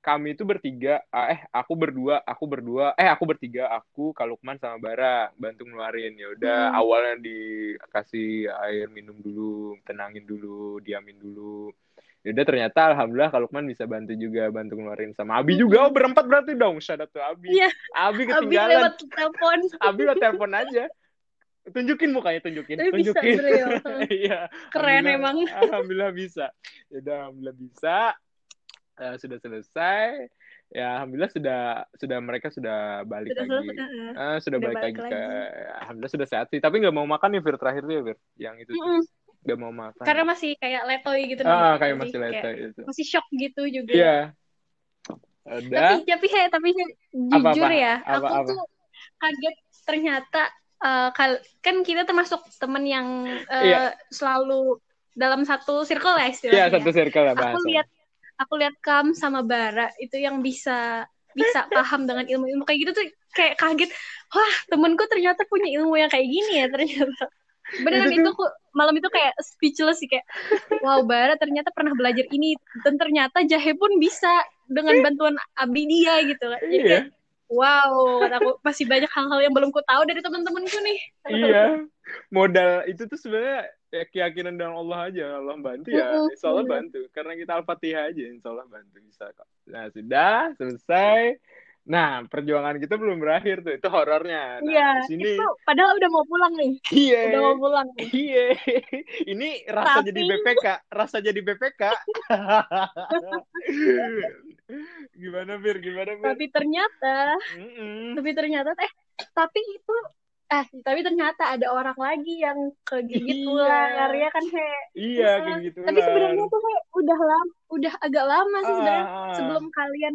kami itu bertiga, ah, eh aku berdua, aku berdua, eh aku bertiga, aku Kalukman sama Bara bantu ngeluarin. Ya udah hmm. awalnya dikasih air minum dulu, tenangin dulu, diamin dulu. Ya udah ternyata alhamdulillah Kalukman bisa bantu juga bantu ngeluarin sama Abi hmm. juga. Oh berempat berarti dong. Shout out to Abi. Iya. Abi ketinggalan. Abi lewat telepon. Abi lewat telepon aja. Tunjukin mukanya, tunjukin. Tapi tunjukin. [LAUGHS] Iya. Keren emang. Alhamdulillah bisa. Ya udah alhamdulillah bisa uh, sudah selesai. Ya alhamdulillah sudah sudah mereka sudah balik sudah lagi. selesai, uh, sudah, sudah balik, balik lagi, lagi. ke alhamdulillah sudah sehat sih. Tapi nggak mau makan nih Fir terakhir tuh ya Fir? Yang itu mm -hmm. nggak mau makan. Karena masih kayak letoy gitu ah kayak masih letoy itu masih shock gitu juga. Iya. Udah. tapi tapi hey, tapi jujur apa, apa? ya apa, aku apa? tuh kaget ternyata uh, kan kita termasuk temen yang uh, iya. selalu dalam satu circle ya istilahnya. Iya, satu circle lah Aku lihat aku lihat Kam sama Bara itu yang bisa bisa paham dengan ilmu-ilmu. Kayak gitu tuh kayak kaget. Wah temenku ternyata punya ilmu yang kayak gini ya ternyata. Beneran itu, itu malam itu kayak speechless sih kayak wow Bara ternyata pernah belajar ini dan ternyata Jahe pun bisa dengan bantuan Abi dia gitu kan. Jadi iya. wow aku. Masih banyak hal-hal yang belum ku tahu dari teman-temanku nih. Iya. Modal itu tuh sebenarnya ya keyakinan dengan Allah aja Allah bantu ya insya Allah bantu karena kita al-fatihah aja insya Allah bantu bisa kok nah sudah selesai Nah, perjuangan kita belum berakhir tuh. Itu horornya. Nah, iya, sini... itu padahal udah mau pulang nih. Iya. Udah mau pulang. Iya. [LAUGHS] Ini rasa Tapi... jadi BPK, rasa jadi BPK. [LAUGHS] gimana, Bir? Gimana, Bir? Tapi ternyata, mm -mm. tapi ternyata eh tapi itu eh tapi ternyata ada orang lagi yang kegigit iya. ular ya kan he iya kegigit ular tapi sebenarnya tuh kayak udah lama udah agak lama sih sebenarnya ah. sebelum kalian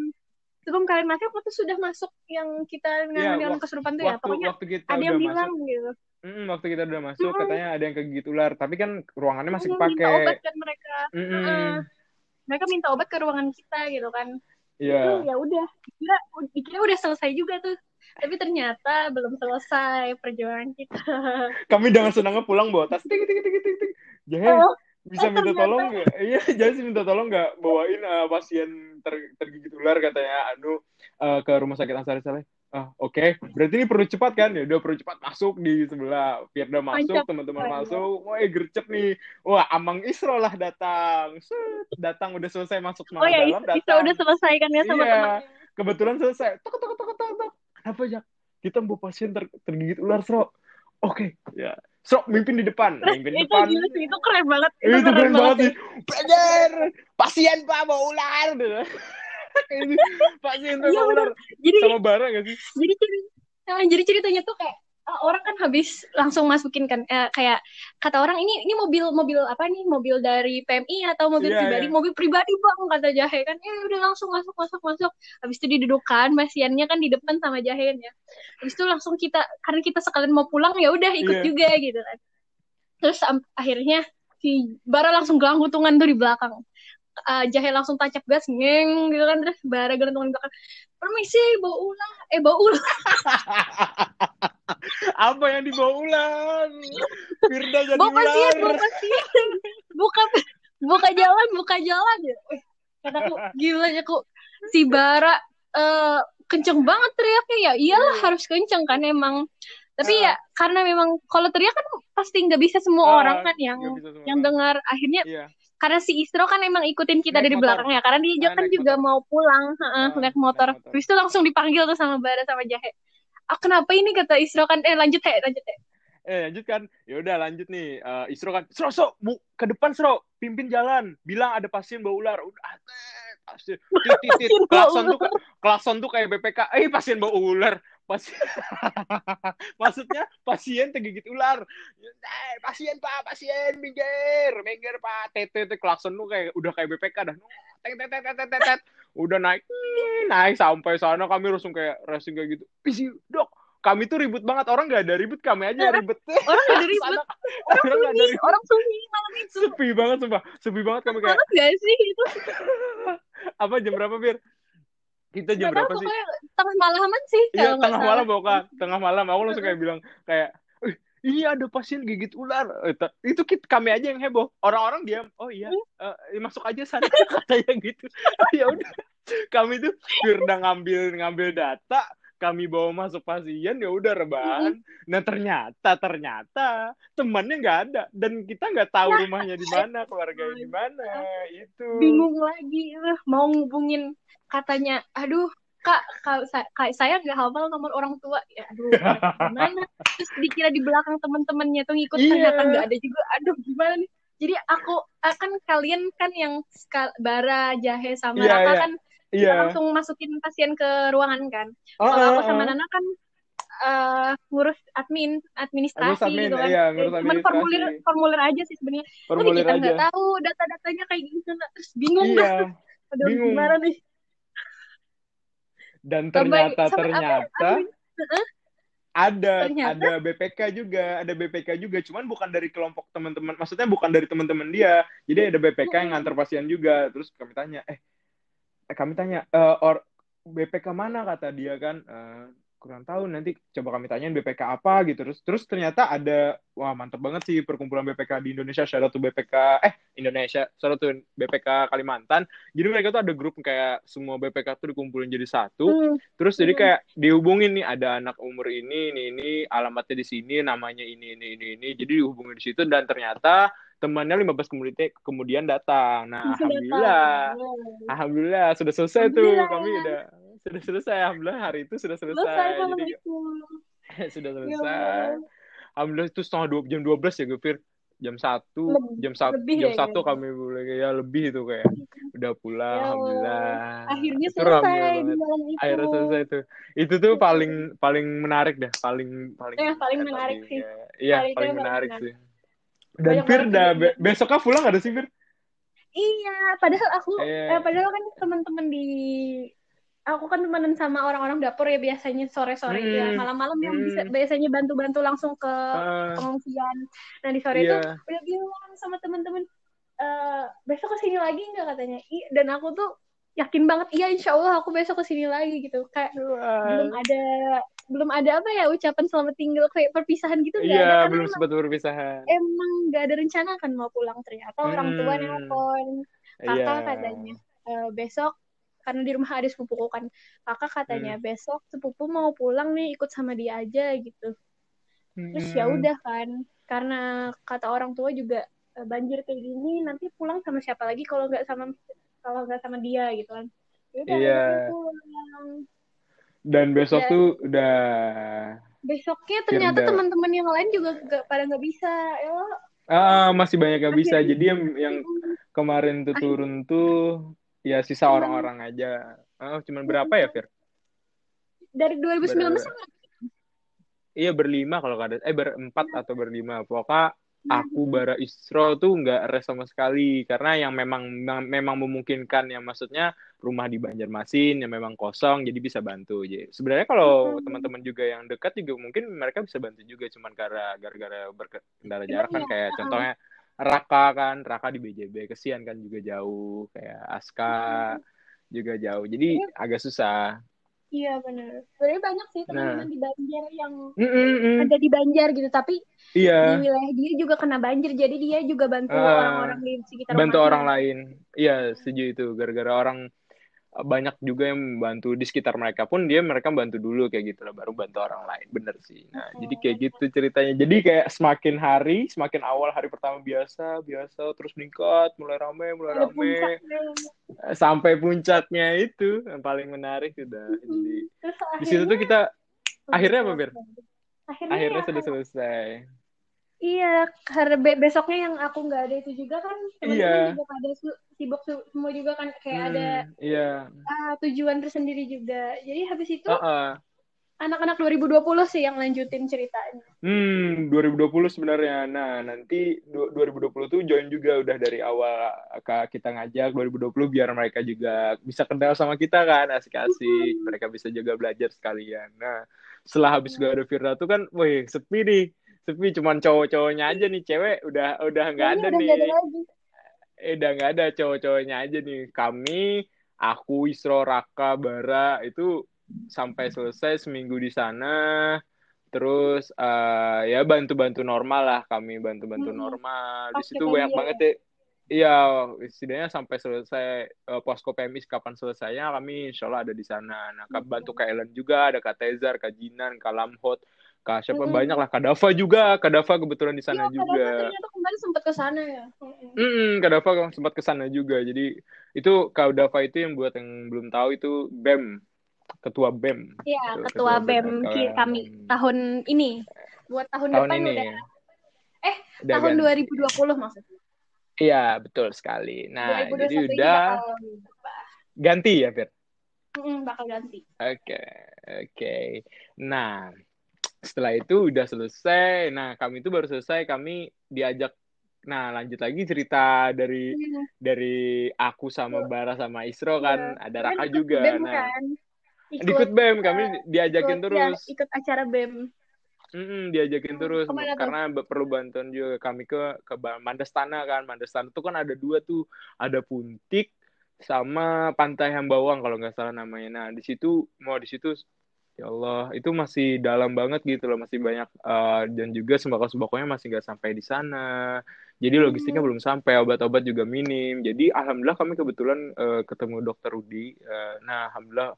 sebelum kalian masuk waktu sudah masuk yang kita dengan ya, kesurupan tuh ya pokoknya waktu kita ada yang bilang masuk. gitu Mm, waktu kita udah masuk mm. katanya ada yang kegigit ular tapi kan ruangannya masih pakai minta obat kan mereka mm -mm. Uh, mereka minta obat ke ruangan kita gitu kan Iya. Yeah. ya udah dikira dikira udah selesai juga tuh tapi ternyata belum selesai perjuangan kita. [LAUGHS] Kami dengan senangnya pulang bawa tas ting ting ting ting ting. Oh, bisa minta tolong nggak? [LAUGHS] Iya jadi minta tolong nggak? Bawain uh, pasien ter, tergigit ular katanya. Anu uh, ke rumah sakit Ansari Saleh. Ah oke. Okay. berarti ini perlu cepat kan? Ya udah perlu cepat masuk di sebelah. Firda masuk teman-teman masuk. Wah eh, gercep nih. Wah Amang Isro lah datang. Set, datang udah selesai masuk oh ya dalam, datang. Udah selesai kan ya sama iya, teman kebetulan selesai. Tok tok tok tok tok kenapa ya kita mau pasien ter, tergigit ular Sro oke okay. ya Sok mimpin di depan, mimpin di depan. Itu, itu keren banget. Itu, itu keren, keren banget sih. Belajar, pasien pak mau ular. [LAUGHS] pasien tuh iya, mau ular. Jadi, Sama barang gak sih? Jadi, jadi ceritanya tuh kayak orang kan habis langsung masukin kan uh, kayak kata orang ini ini mobil mobil apa nih? Mobil dari PMI atau mobil yeah, pribadi? yeah. mobil pribadi bang kata Jahe kan. Ya udah langsung masuk masuk masuk. Habis itu didudukan pasiennya kan di depan sama Jahe ya habis itu langsung kita karena kita sekalian mau pulang ya udah ikut yeah. juga gitu kan. Terus um, akhirnya si Bara langsung gelantungan tuh di belakang uh, Jahe langsung tancap gas ngeng gitu kan. Terus Bara gelantungan di belakang permisi bawa ulang eh bawa ulang [LAUGHS] apa yang dibawa ulang Firda jadi bawa pasien bawa pasien. Buka buka jalan buka jalan. Ya kataku gila ya kok si Bara uh, kenceng banget teriaknya. Ya iyalah harus kenceng kan emang. Tapi uh, ya karena memang kalau teriak kan pasti nggak bisa semua uh, orang kan yang yang dengar. Akhirnya yeah. Karena si Istro kan emang ikutin kita naik dari belakang ya karena dia kan juga motor. mau pulang uh, uh, naik motor. motor. Terus itu langsung dipanggil tuh sama Bara sama Jahe. Ah kenapa ini? kata Isro kan. Eh lanjut ya lanjut ya eh lanjut kan? Ya udah lanjut nih. Uh, Isro kan Sro Sro bu ke depan Sro. Pimpin jalan. Bilang ada pasien bawa ular. Udah pasien. Titit klakson tuh klakson tuh kayak BPK eh pasien bawa ular pasien [LAUGHS] maksudnya pasien tergigit ular. Eh, pasien pak pasien minggir minggir pak. Tete tete klakson tuh kayak udah kayak BPK dah. Tet tet tet tet tet udah naik naik sampai sana. Kami langsung kayak racing kayak gitu. Isi dok kami tuh ribut banget. Orang gak ada ribut kami aja ribet. orang gak ada [LAUGHS] ribut orang, orang ada ribut orang sunyi malam itu. Sepi banget sumpah. Sepi banget kami kayak banget gak sih itu? [LAUGHS] Apa jam berapa bir kita jam berapa sih? tengah malaman sih iya tengah malam bukan tengah malam. Aku langsung kayak bilang kayak ini ada pasien gigit ular. Eh, itu kita, kami aja yang heboh. Orang-orang diam. Oh iya. Uh, masuk aja sana [LAUGHS] katanya gitu. Oh, ya udah. Kami tuh udah ngambil ngambil data kami bawa masuk pasien ya udah rebahan. Nah ternyata ternyata temannya nggak ada. Dan kita nggak tahu nah, rumahnya di mana keluarganya di mana itu. Bingung lagi mau ngubungin. Katanya aduh kak, kak saya, saya nggak hafal nomor orang tua. Ya aduh [LAUGHS] gimana? Terus dikira di belakang teman-temannya tuh ngikut yeah. ternyata nggak ada juga. Aduh gimana nih? Jadi aku akan kalian kan yang bara jahe sama yeah, Raka yeah. kan yeah. kita langsung masukin pasien ke ruangan kan. Oh, kalau aku sama oh. Nana kan uh, ngurus admin administrasi admin, gitu kan. iya, ngurus cuman formulir formulir aja sih sebenarnya. Tapi kita nggak tahu data-datanya kayak gimana. Terus bingung. Iya, kan [LAUGHS] aduh bingung. gimana nih? Dan ternyata sampai, ternyata ada ternyata? ada BPK juga ada BPK juga. Cuman bukan dari kelompok teman-teman maksudnya bukan dari teman-teman dia. Jadi ada BPK yang ngantar pasien juga. Terus kami tanya eh, eh kami tanya e, or BPK mana kata dia kan e, kurang tahu nanti coba kami tanyain BPK apa gitu. Terus terus ternyata ada wah mantep banget sih perkumpulan BPK di Indonesia. Shout tuh BPK eh Indonesia. Shout tuh BPK Kalimantan. Jadi mereka tuh ada grup kayak semua BPK tuh dikumpulin jadi satu. Hmm. terus jadi hmm. kayak dihubungin nih ada anak umur ini ini ini alamatnya di sini namanya ini ini ini ini. Jadi dihubungin di situ dan ternyata temannya 15 kemudian kemudian datang. Nah alhamdulillah datang. alhamdulillah. Sudah selesai tuh. Kami udah sudah selesai. Alhamdulillah hari itu sudah selesai, selesai jadi itu. [LAUGHS] sudah ya selesai. Ya, alhamdulillah itu setengah dua jam dua belas ya Gufir jam satu jam satu jam satu ya, kami boleh ya lebih itu kayak. Udah pulang ya, alhamdulillah. Akhirnya selesai di malam itu. Akhirnya selesai itu itu tuh paling paling menarik dah paling paling ya, paling menarik paling, sih. Iya paling, paling menarik. sih dan Fir dah be besoknya pulang ada sih Fir Iya, padahal aku, eh, eh padahal kan teman-teman di aku kan temenan sama orang-orang dapur ya biasanya sore-sore hmm. ya malam-malam yang bisa hmm. biasanya bantu-bantu langsung ke uh, pengungsian. Nah di sore yeah. itu udah bilang sama teman-teman uh, besok ke sini lagi nggak katanya. I, dan aku tuh yakin banget iya insya Allah aku besok ke sini lagi gitu kayak uh. belum ada belum ada apa ya ucapan selamat tinggal kayak perpisahan gitu Iya yeah, belum sempat perpisahan. Emang nggak ada rencana kan mau pulang ternyata hmm. orang tua hmm. nelfon kakak yeah. katanya uh, besok karena di rumah ada sepupuku kan kakak katanya hmm. besok sepupu mau pulang nih ikut sama dia aja gitu terus ya hmm. udah kan karena kata orang tua juga e, banjir kayak gini nanti pulang sama siapa lagi kalau nggak sama kalau nggak sama dia gitu kan Yaudah, iya dan besok ya. tuh udah besoknya ternyata teman-teman yang lain juga gak, pada nggak bisa ya ah masih banyak yang bisa jadi yang yang kemarin tuh turun tuh Ya sisa orang-orang aja. Oh, cuman berapa ya, Fir? Dari 2019 Ber... Iya berlima kalau ada eh berempat atau berlima. Pokoknya aku hmm. Bara Isro tuh nggak res sama sekali karena yang memang memang memungkinkan yang maksudnya rumah di Banjarmasin yang memang kosong jadi bisa bantu. Jadi sebenarnya kalau hmm. teman-teman juga yang dekat juga mungkin mereka bisa bantu juga cuman karena gara-gara berkendara jarak kan iya. kayak contohnya Raka kan, Raka di BJB, kesian kan juga jauh, kayak Aska juga jauh, jadi ya. agak susah. Iya benar. Sebenarnya banyak sih teman-teman nah. di Banjar yang mm -mm. ada di Banjar gitu, tapi iya. di wilayah dia juga kena banjir, jadi dia juga bantu ah, orang-orang uh, di sekitar. Bantu orang lain, iya setuju itu. Gara-gara orang banyak juga yang membantu di sekitar mereka pun dia mereka bantu dulu kayak gitu lah baru bantu orang lain bener sih. Nah oh, jadi kayak gitu ceritanya. Jadi kayak semakin hari semakin awal hari pertama biasa biasa terus meningkat mulai rame mulai rame. puncaknya. sampai puncaknya itu yang paling menarik sudah. Jadi di situ tuh kita akhirnya apa bir akhirnya, akhirnya ya, sudah selesai Iya, karena be besoknya yang aku nggak ada itu juga kan teman-teman iya. juga pada sibuk semua juga kan kayak hmm, ada iya. uh, tujuan tersendiri juga. Jadi habis itu uh -uh. anak-anak 2020 sih yang lanjutin ceritanya. Hmm, 2020 sebenarnya. Nah, nanti 2020 tuh join juga udah dari awal kita ngajak 2020 biar mereka juga bisa kenal sama kita kan, asik-asik. Mereka bisa juga belajar sekalian. Nah, setelah habis gak ada Firda tuh kan, wih, sepi nih sepi cuman cowok-cowoknya aja nih cewek udah udah nggak ada nih. eh udah nggak ada cowok-cowoknya aja nih. Kami aku Isro Raka Bara itu sampai selesai seminggu di sana. Terus uh, ya bantu-bantu normal lah kami bantu-bantu hmm. normal. Di situ banyak ya. banget ya. Iya, setidaknya sampai selesai uh, posko PMI kapan selesainya kami insya Allah ada di sana. Nah, bantu Kak Ellen juga, ada Kak Tezar, Kak Jinan, Kak Lamhot, Kak siapa mm -hmm. banyak lah. Kadafa juga. Kadafa kebetulan di sana iya, juga. ternyata kemarin sempat ke sana ya. Mm -hmm, Kadafa sempat ke sana juga. Jadi itu Kadafa itu yang buat yang belum tahu itu BEM ketua BEM iya ketua, ketua BEM, BEM kami tahun ini. Buat tahun, tahun depan ini. udah. Eh udah tahun ganti. 2020 maksudnya. Iya betul sekali. Nah jadi udah ganti ya Fir? Mm, bakal ganti. Oke okay. oke. Okay. nah setelah itu udah selesai. Nah kami itu baru selesai kami diajak. Nah lanjut lagi cerita dari hmm. dari aku sama Bara sama Isro kan. Yeah. ada Raka juga. BEM, nah kan? ikut, ikut BEM. Kami diajakin ikut, terus. ya, ikut acara BEM. Mm -hmm, diajakin hmm, terus. karena tuh? perlu bantuan juga kami ke ke Mandestana kan. Mandestana itu kan ada dua tuh. Ada Puntik sama Pantai Hambawang kalau nggak salah namanya. Nah di situ mau di situ ya Allah itu masih dalam banget gitu loh masih banyak uh, dan juga sembako sembakonya masih nggak sampai di sana. Jadi logistiknya hmm. belum sampai obat-obat juga minim. Jadi alhamdulillah kami kebetulan uh, ketemu dokter Rudi uh, nah alhamdulillah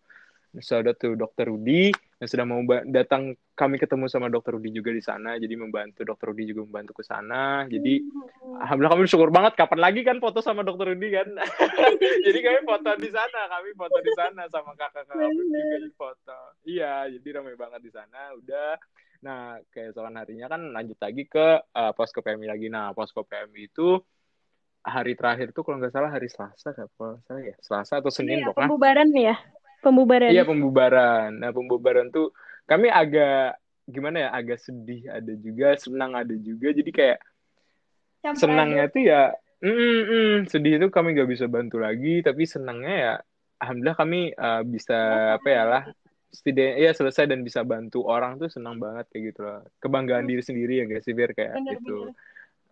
saudara tuh dokter Rudi yang sudah mau datang kami ketemu sama dokter Rudi juga di sana. Jadi membantu dokter Rudi juga membantu ke sana. Jadi hmm. alhamdulillah kami bersyukur banget. Kapan lagi kan foto sama dokter Rudi kan? [LAUGHS] Jadi kami foto di sana kami foto di sana sama kakak kakak juga di foto. Iya jadi ramai banget di sana. Udah. Nah keesokan harinya kan lanjut lagi ke uh, posko PMI lagi. Nah posko PMI itu hari terakhir tuh kalau nggak salah hari Selasa apa salah ya? Selasa atau Senin iya, pokoknya. pembubaran ya Pembubaran. Iya, pembubaran. Nah, pembubaran tuh kami agak gimana ya, agak sedih ada juga, senang ada juga. Jadi kayak senangnya aja. tuh ya mm, mm, sedih itu kami gak bisa bantu lagi, tapi senangnya ya alhamdulillah kami uh, bisa oh, apa ya lah setidaknya ya selesai dan bisa bantu orang tuh senang banget kayak gitu loh. Kebanggaan hmm. diri sendiri ya guys, sih biar kayak bener, gitu. Bener.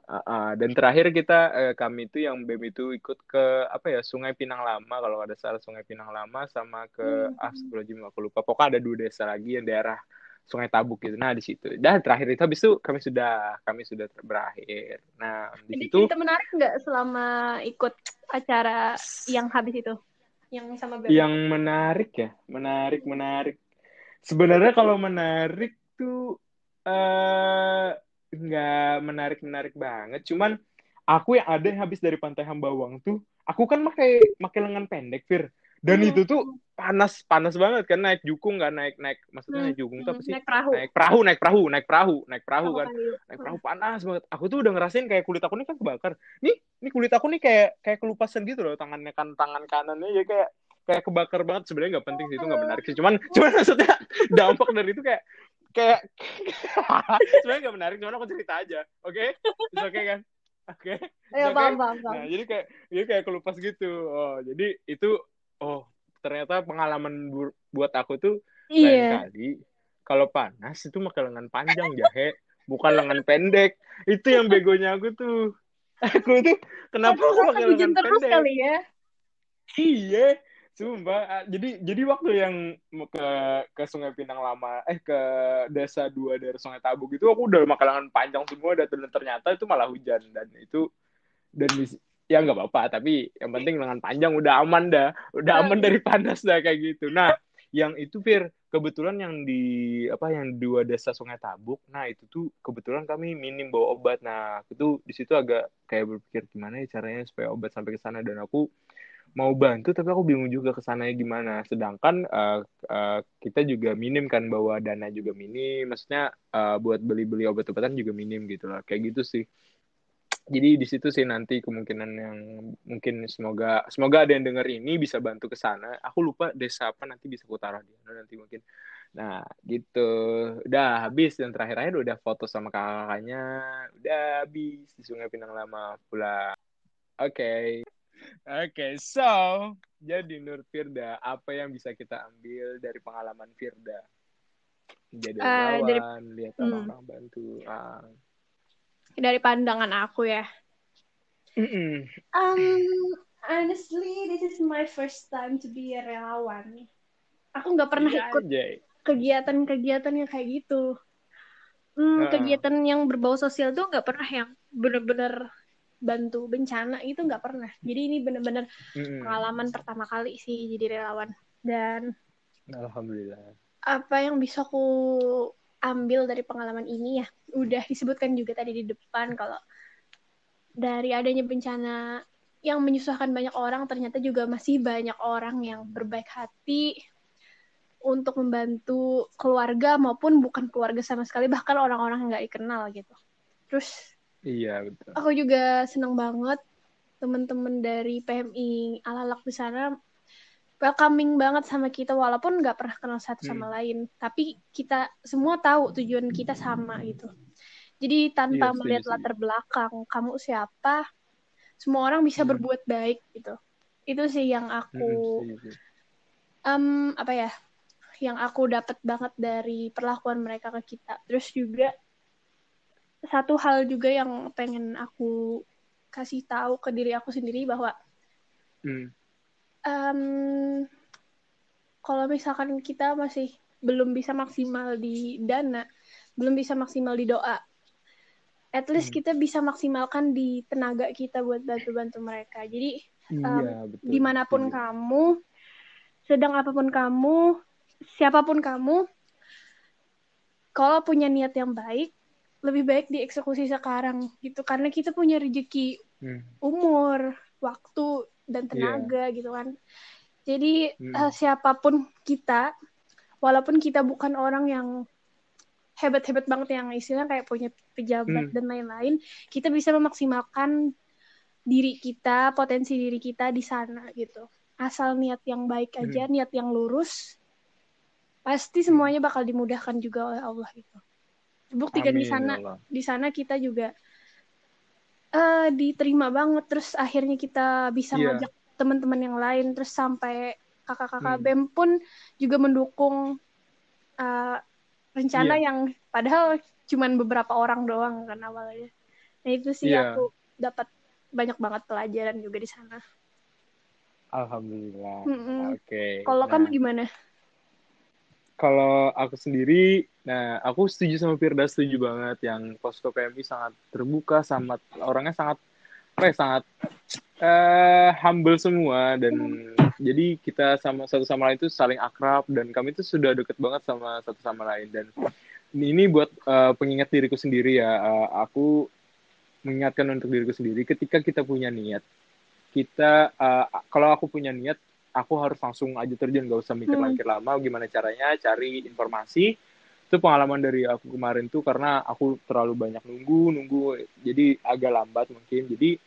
Uh, uh, dan terakhir kita uh, kami itu yang BEM itu ikut ke apa ya Sungai Pinang Lama kalau ada salah Sungai Pinang Lama sama ke hmm. ah sebelum aku lupa pokoknya ada dua desa lagi yang daerah Sungai Tabuk gitu. Nah di situ. Dan terakhir itu habis itu kami sudah kami sudah berakhir. Nah di situ itu menarik nggak selama ikut acara yang habis itu? Yang sama BEM? Yang menarik ya? Menarik menarik. Sebenarnya kalau menarik tuh uh, nggak menarik menarik banget. Cuman aku yang ada yang habis dari pantai Hambawang tuh aku kan pakai pakai lengan pendek Fir. Dan hmm. itu tuh panas panas banget kan naik jukung kan naik naik maksudnya hmm. naik jukung tuh apa sih? naik perahu. Naik perahu naik perahu naik perahu naik perahu kan. naik perahu panas banget. Aku tuh udah ngerasain kayak kulit aku nih kan kebakar. Nih nih kulit aku nih kayak kayak kelupasan gitu loh tangannya kan tangan kanannya. Ya kayak kayak kebakar banget. Sebenarnya nggak penting sih itu nggak menarik sih. Cuman cuman [LAUGHS] maksudnya dampak dari itu kayak kayak [LAUGHS] sebenarnya gak menarik cuma aku cerita aja. Oke? Okay? oke okay, kan? Oke? Okay? ya, okay? paham, paham, nah jadi kayak jadi kayak kelupas gitu. Oh jadi itu oh ternyata pengalaman bu buat aku tuh iya. lain kali. Kalau panas itu pakai lengan panjang jahe. Bukan lengan pendek. Itu yang begonya aku tuh. Aku tuh kenapa aku pakai lengan pendek? kali ya. Iya Sumpah, ah, jadi jadi waktu yang ke ke Sungai Pinang Lama, eh ke desa dua dari Sungai Tabuk itu aku udah makanan panjang semua dan ternyata itu malah hujan dan itu dan ya nggak apa-apa tapi yang penting lengan panjang udah aman dah, udah aman dari panas dah kayak gitu. Nah, yang itu Fir kebetulan yang di apa yang dua desa Sungai Tabuk, nah itu tuh kebetulan kami minim bawa obat. Nah, itu di situ agak kayak berpikir gimana ya caranya supaya obat sampai ke sana dan aku mau bantu tapi aku bingung juga ke sana gimana. Sedangkan uh, uh, kita juga minim kan bahwa dana juga minim. Maksudnya uh, buat beli-beli obat-obatan juga minim gitu lah. Kayak gitu sih. Jadi di situ sih nanti kemungkinan yang mungkin semoga semoga ada yang dengar ini bisa bantu ke sana. Aku lupa desa apa nanti bisa aku taruh di nanti mungkin. Nah gitu. Udah habis. Dan terakhir akhir udah foto sama kakaknya. Udah habis di Sungai Pinang Lama pula. Oke. okay. Oke, okay, so jadi Nur Firda, apa yang bisa kita ambil dari pengalaman Firda? Jadi uh, dari, lihat hmm. orang-orang hmm. bantu. Uh. Dari pandangan aku ya. Mm -mm. Um, honestly, this is my first time to be a relawan. Aku nggak pernah yeah, ikut kegiatan-kegiatan yang kayak gitu. Hmm, uh. Kegiatan yang berbau sosial tuh nggak pernah yang bener-bener bantu bencana itu nggak pernah. Jadi ini benar-benar hmm. pengalaman pertama kali sih jadi relawan. Dan alhamdulillah. apa yang bisa aku ambil dari pengalaman ini ya udah disebutkan juga tadi di depan kalau dari adanya bencana yang menyusahkan banyak orang ternyata juga masih banyak orang yang berbaik hati untuk membantu keluarga maupun bukan keluarga sama sekali bahkan orang-orang yang nggak dikenal gitu. Terus Iya betul. Aku juga senang banget teman-teman dari PMI Alalak di sana welcoming banget sama kita walaupun nggak pernah kenal satu hmm. sama lain tapi kita semua tahu tujuan kita sama gitu jadi tanpa iya, melihat latar belakang kamu siapa semua orang bisa hmm. berbuat baik gitu itu sih yang aku hmm, um, apa ya yang aku dapat banget dari perlakuan mereka ke kita terus juga satu hal juga yang pengen aku kasih tahu ke diri aku sendiri bahwa hmm. um, kalau misalkan kita masih belum bisa maksimal di dana belum bisa maksimal di doa at least hmm. kita bisa maksimalkan di tenaga kita buat bantu-bantu mereka jadi iya, um, di mana pun iya. kamu sedang apa pun kamu siapa pun kamu kalau punya niat yang baik lebih baik dieksekusi sekarang gitu karena kita punya rezeki hmm. umur waktu dan iya. tenaga yeah. gitu kan jadi hmm. uh, siapa pun kita walaupun kita bukan orang yang hebat-hebat banget yang istilahnya kayak punya pejabat hmm. dan lain-lain kita bisa memaksimalkan diri kita potensi diri kita di sana gitu asal niat yang baik aja hmm. niat yang lurus pasti semuanya bakal dimudahkan juga oleh Allah gitu buktikan di sana ya di sana kita juga uh, diterima banget terus akhirnya kita bisa yeah. ngajak teman-teman yang lain terus sampai kakak-kakak hmm. BEM pun juga mendukung uh, rencana yeah. yang padahal cuman beberapa orang doang kan awalnya nah itu sih yeah. aku dapat banyak banget pelajaran juga di sana alhamdulillah mm -mm. oke okay. kalau nah. kamu gimana kalau aku sendiri, nah aku setuju sama Firda, setuju banget. Yang posko PMI sangat terbuka, sangat orangnya sangat apa ya, sangat uh, humble semua. Dan jadi kita sama satu sama lain itu saling akrab. Dan kami itu sudah deket banget sama satu sama lain. Dan ini buat uh, pengingat diriku sendiri ya, uh, aku mengingatkan untuk diriku sendiri ketika kita punya niat, kita uh, kalau aku punya niat aku harus langsung aja terjun gak usah mikir-mikir hmm. lama gimana caranya cari informasi. Itu pengalaman dari aku kemarin tuh karena aku terlalu banyak nunggu nunggu jadi agak lambat mungkin. Jadi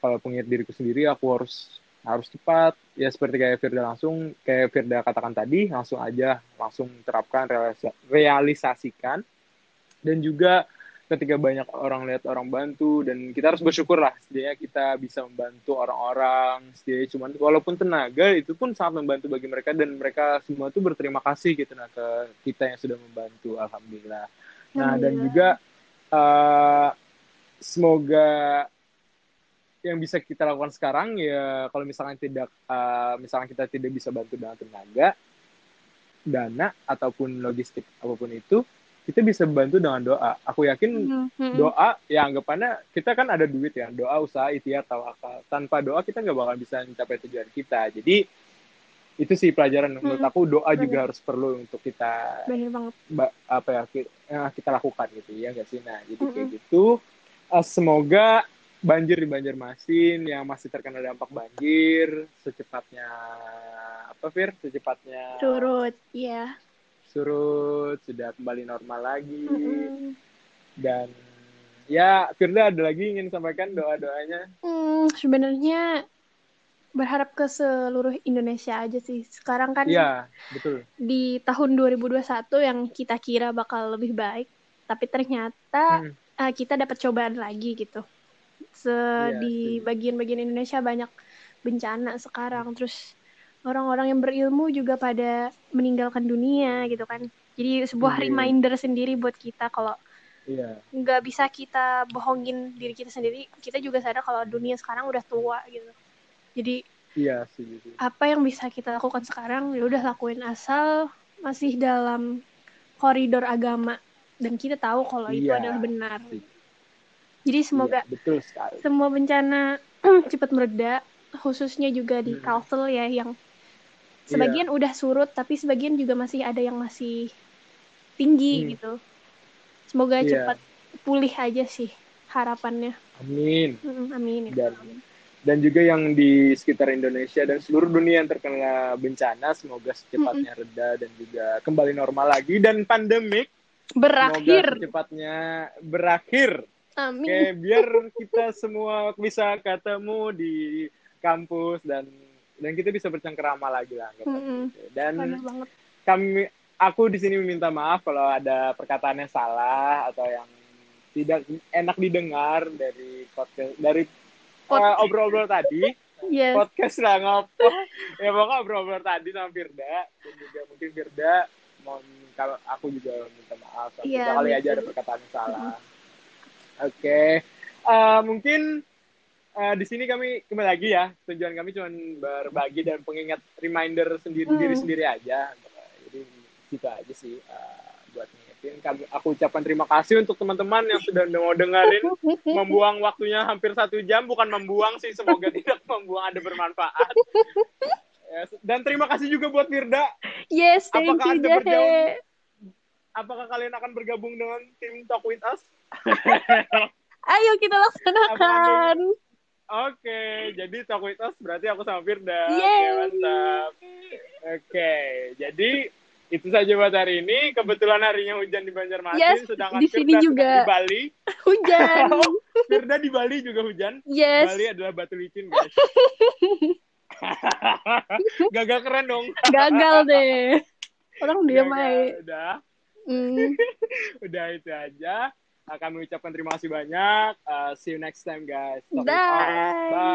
kalau pengingat diriku sendiri aku harus harus cepat. Ya seperti kayak Firda langsung kayak Firda katakan tadi langsung aja langsung terapkan realisasikan. Dan juga ketika banyak orang lihat orang bantu dan kita harus bersyukur lah setidaknya kita bisa membantu orang-orang setidaknya cuman walaupun tenaga itu pun sangat membantu bagi mereka dan mereka semua tuh berterima kasih gitu nah ke kita yang sudah membantu alhamdulillah. Nah dan juga uh, semoga yang bisa kita lakukan sekarang ya kalau misalnya tidak uh, misalnya kita tidak bisa bantu dengan tenaga dana ataupun logistik apa pun itu kita bisa bantu dengan doa. Aku yakin mm-hmm. doa ya anggapannya kita kan ada duit ya, doa, usaha, ikhtiar, tawakal. Tanpa doa kita nggak bakal bisa mencapai tujuan kita. Jadi itu sih pelajaran mm-hmm. menurut aku doa Bener. juga harus perlu untuk kita apa ya kita, ya, kita lakukan gitu ya nggak sih. Nah jadi mm-hmm. kayak gitu. Uh, semoga banjir di Banjarmasin yang masih terkena dampak banjir secepatnya apa Fir? Secepatnya turut, ya surut sudah kembali normal lagi. Mm-hmm. dan ya Firda ada lagi ingin sampaikan doa doanya hmm, sebenarnya berharap ke seluruh Indonesia aja sih. Sekarang kan ya betul. di tahun 2021 yang kita kira bakal lebih baik tapi ternyata hmm. uh, kita dapat cobaan lagi gitu. Se ya, di bagian-bagian Indonesia banyak bencana sekarang. Terus orang-orang yang berilmu juga pada meninggalkan dunia gitu kan jadi sebuah yeah. reminder sendiri buat kita kalau yeah. nggak bisa kita bohongin diri kita sendiri kita juga sadar kalau dunia sekarang udah tua gitu jadi iya sih gitu. apa yang bisa kita lakukan sekarang ya udah lakuin asal masih dalam koridor agama dan kita tahu kalau itu iya adalah benar jadi semoga iya, betul semua bencana [CLEARS THROAT] cepat mereda khususnya juga di hmm. Kalsel ya yang sebagian yeah. udah surut tapi sebagian juga masih ada yang masih tinggi hmm. gitu semoga yeah. cepat pulih aja sih harapannya amin hmm, amin dan dan juga yang di sekitar Indonesia dan seluruh dunia yang terkena bencana semoga secepatnya hmm. reda dan juga kembali normal lagi dan pandemik berakhir semoga secepatnya berakhir Amin. Oke, biar kita semua bisa ketemu di kampus dan dan kita bisa bercengkerama lagi lah mm -hmm. dan kami aku di sini meminta maaf kalau ada perkataan yang salah atau yang tidak enak didengar dari podcast dari uh, obrol-obrol tadi yes. podcast lah ngopo ya pokoknya obrol-obrol tadi sama Firda dan juga mungkin Firda mau kalau aku juga minta maaf yeah, kali aja ada perkataan yang salah mm -hmm. oke okay. uh, mungkin uh, di sini kami kembali lagi ya. Tujuan kami cuma berbagi dan pengingat reminder sendiri hmm. diri sendiri aja. Jadi gitu aja sih uh, buat ngingetin. Aku ucapkan terima kasih untuk teman-teman yang sudah mau dengerin. [LAUGHS] Membuang waktunya hampir satu jam bukan membuang sih semoga [LAUGHS] tidak membuang ada bermanfaat. Yes. dan terima kasih juga buat Firda yes thank apakah you, anda bergabung apakah kalian akan bergabung dengan tim Talk with Us? [LAUGHS] Ayo kita laksanakan Oke, jadi talk with us berarti aku sama Firda. Oke, okay, mantap. Oke, jadi itu saja buat hari ini. Kebetulan harinya hujan di Banjarmasin, yes, sedangkan di sini Firda juga di Bali. [LAUGHS] Hujan. [LAUGHS] oh, Firda di Bali juga hujan. Yes. Bali adalah batu licin, guys. [LAUGHS] Gagal keren dong. Gagal deh. Orang diam aja. Udah. Mm. udah itu aja. Kami ucapkan terima kasih banyak. Uh, see you next time, guys. Bye. Bye.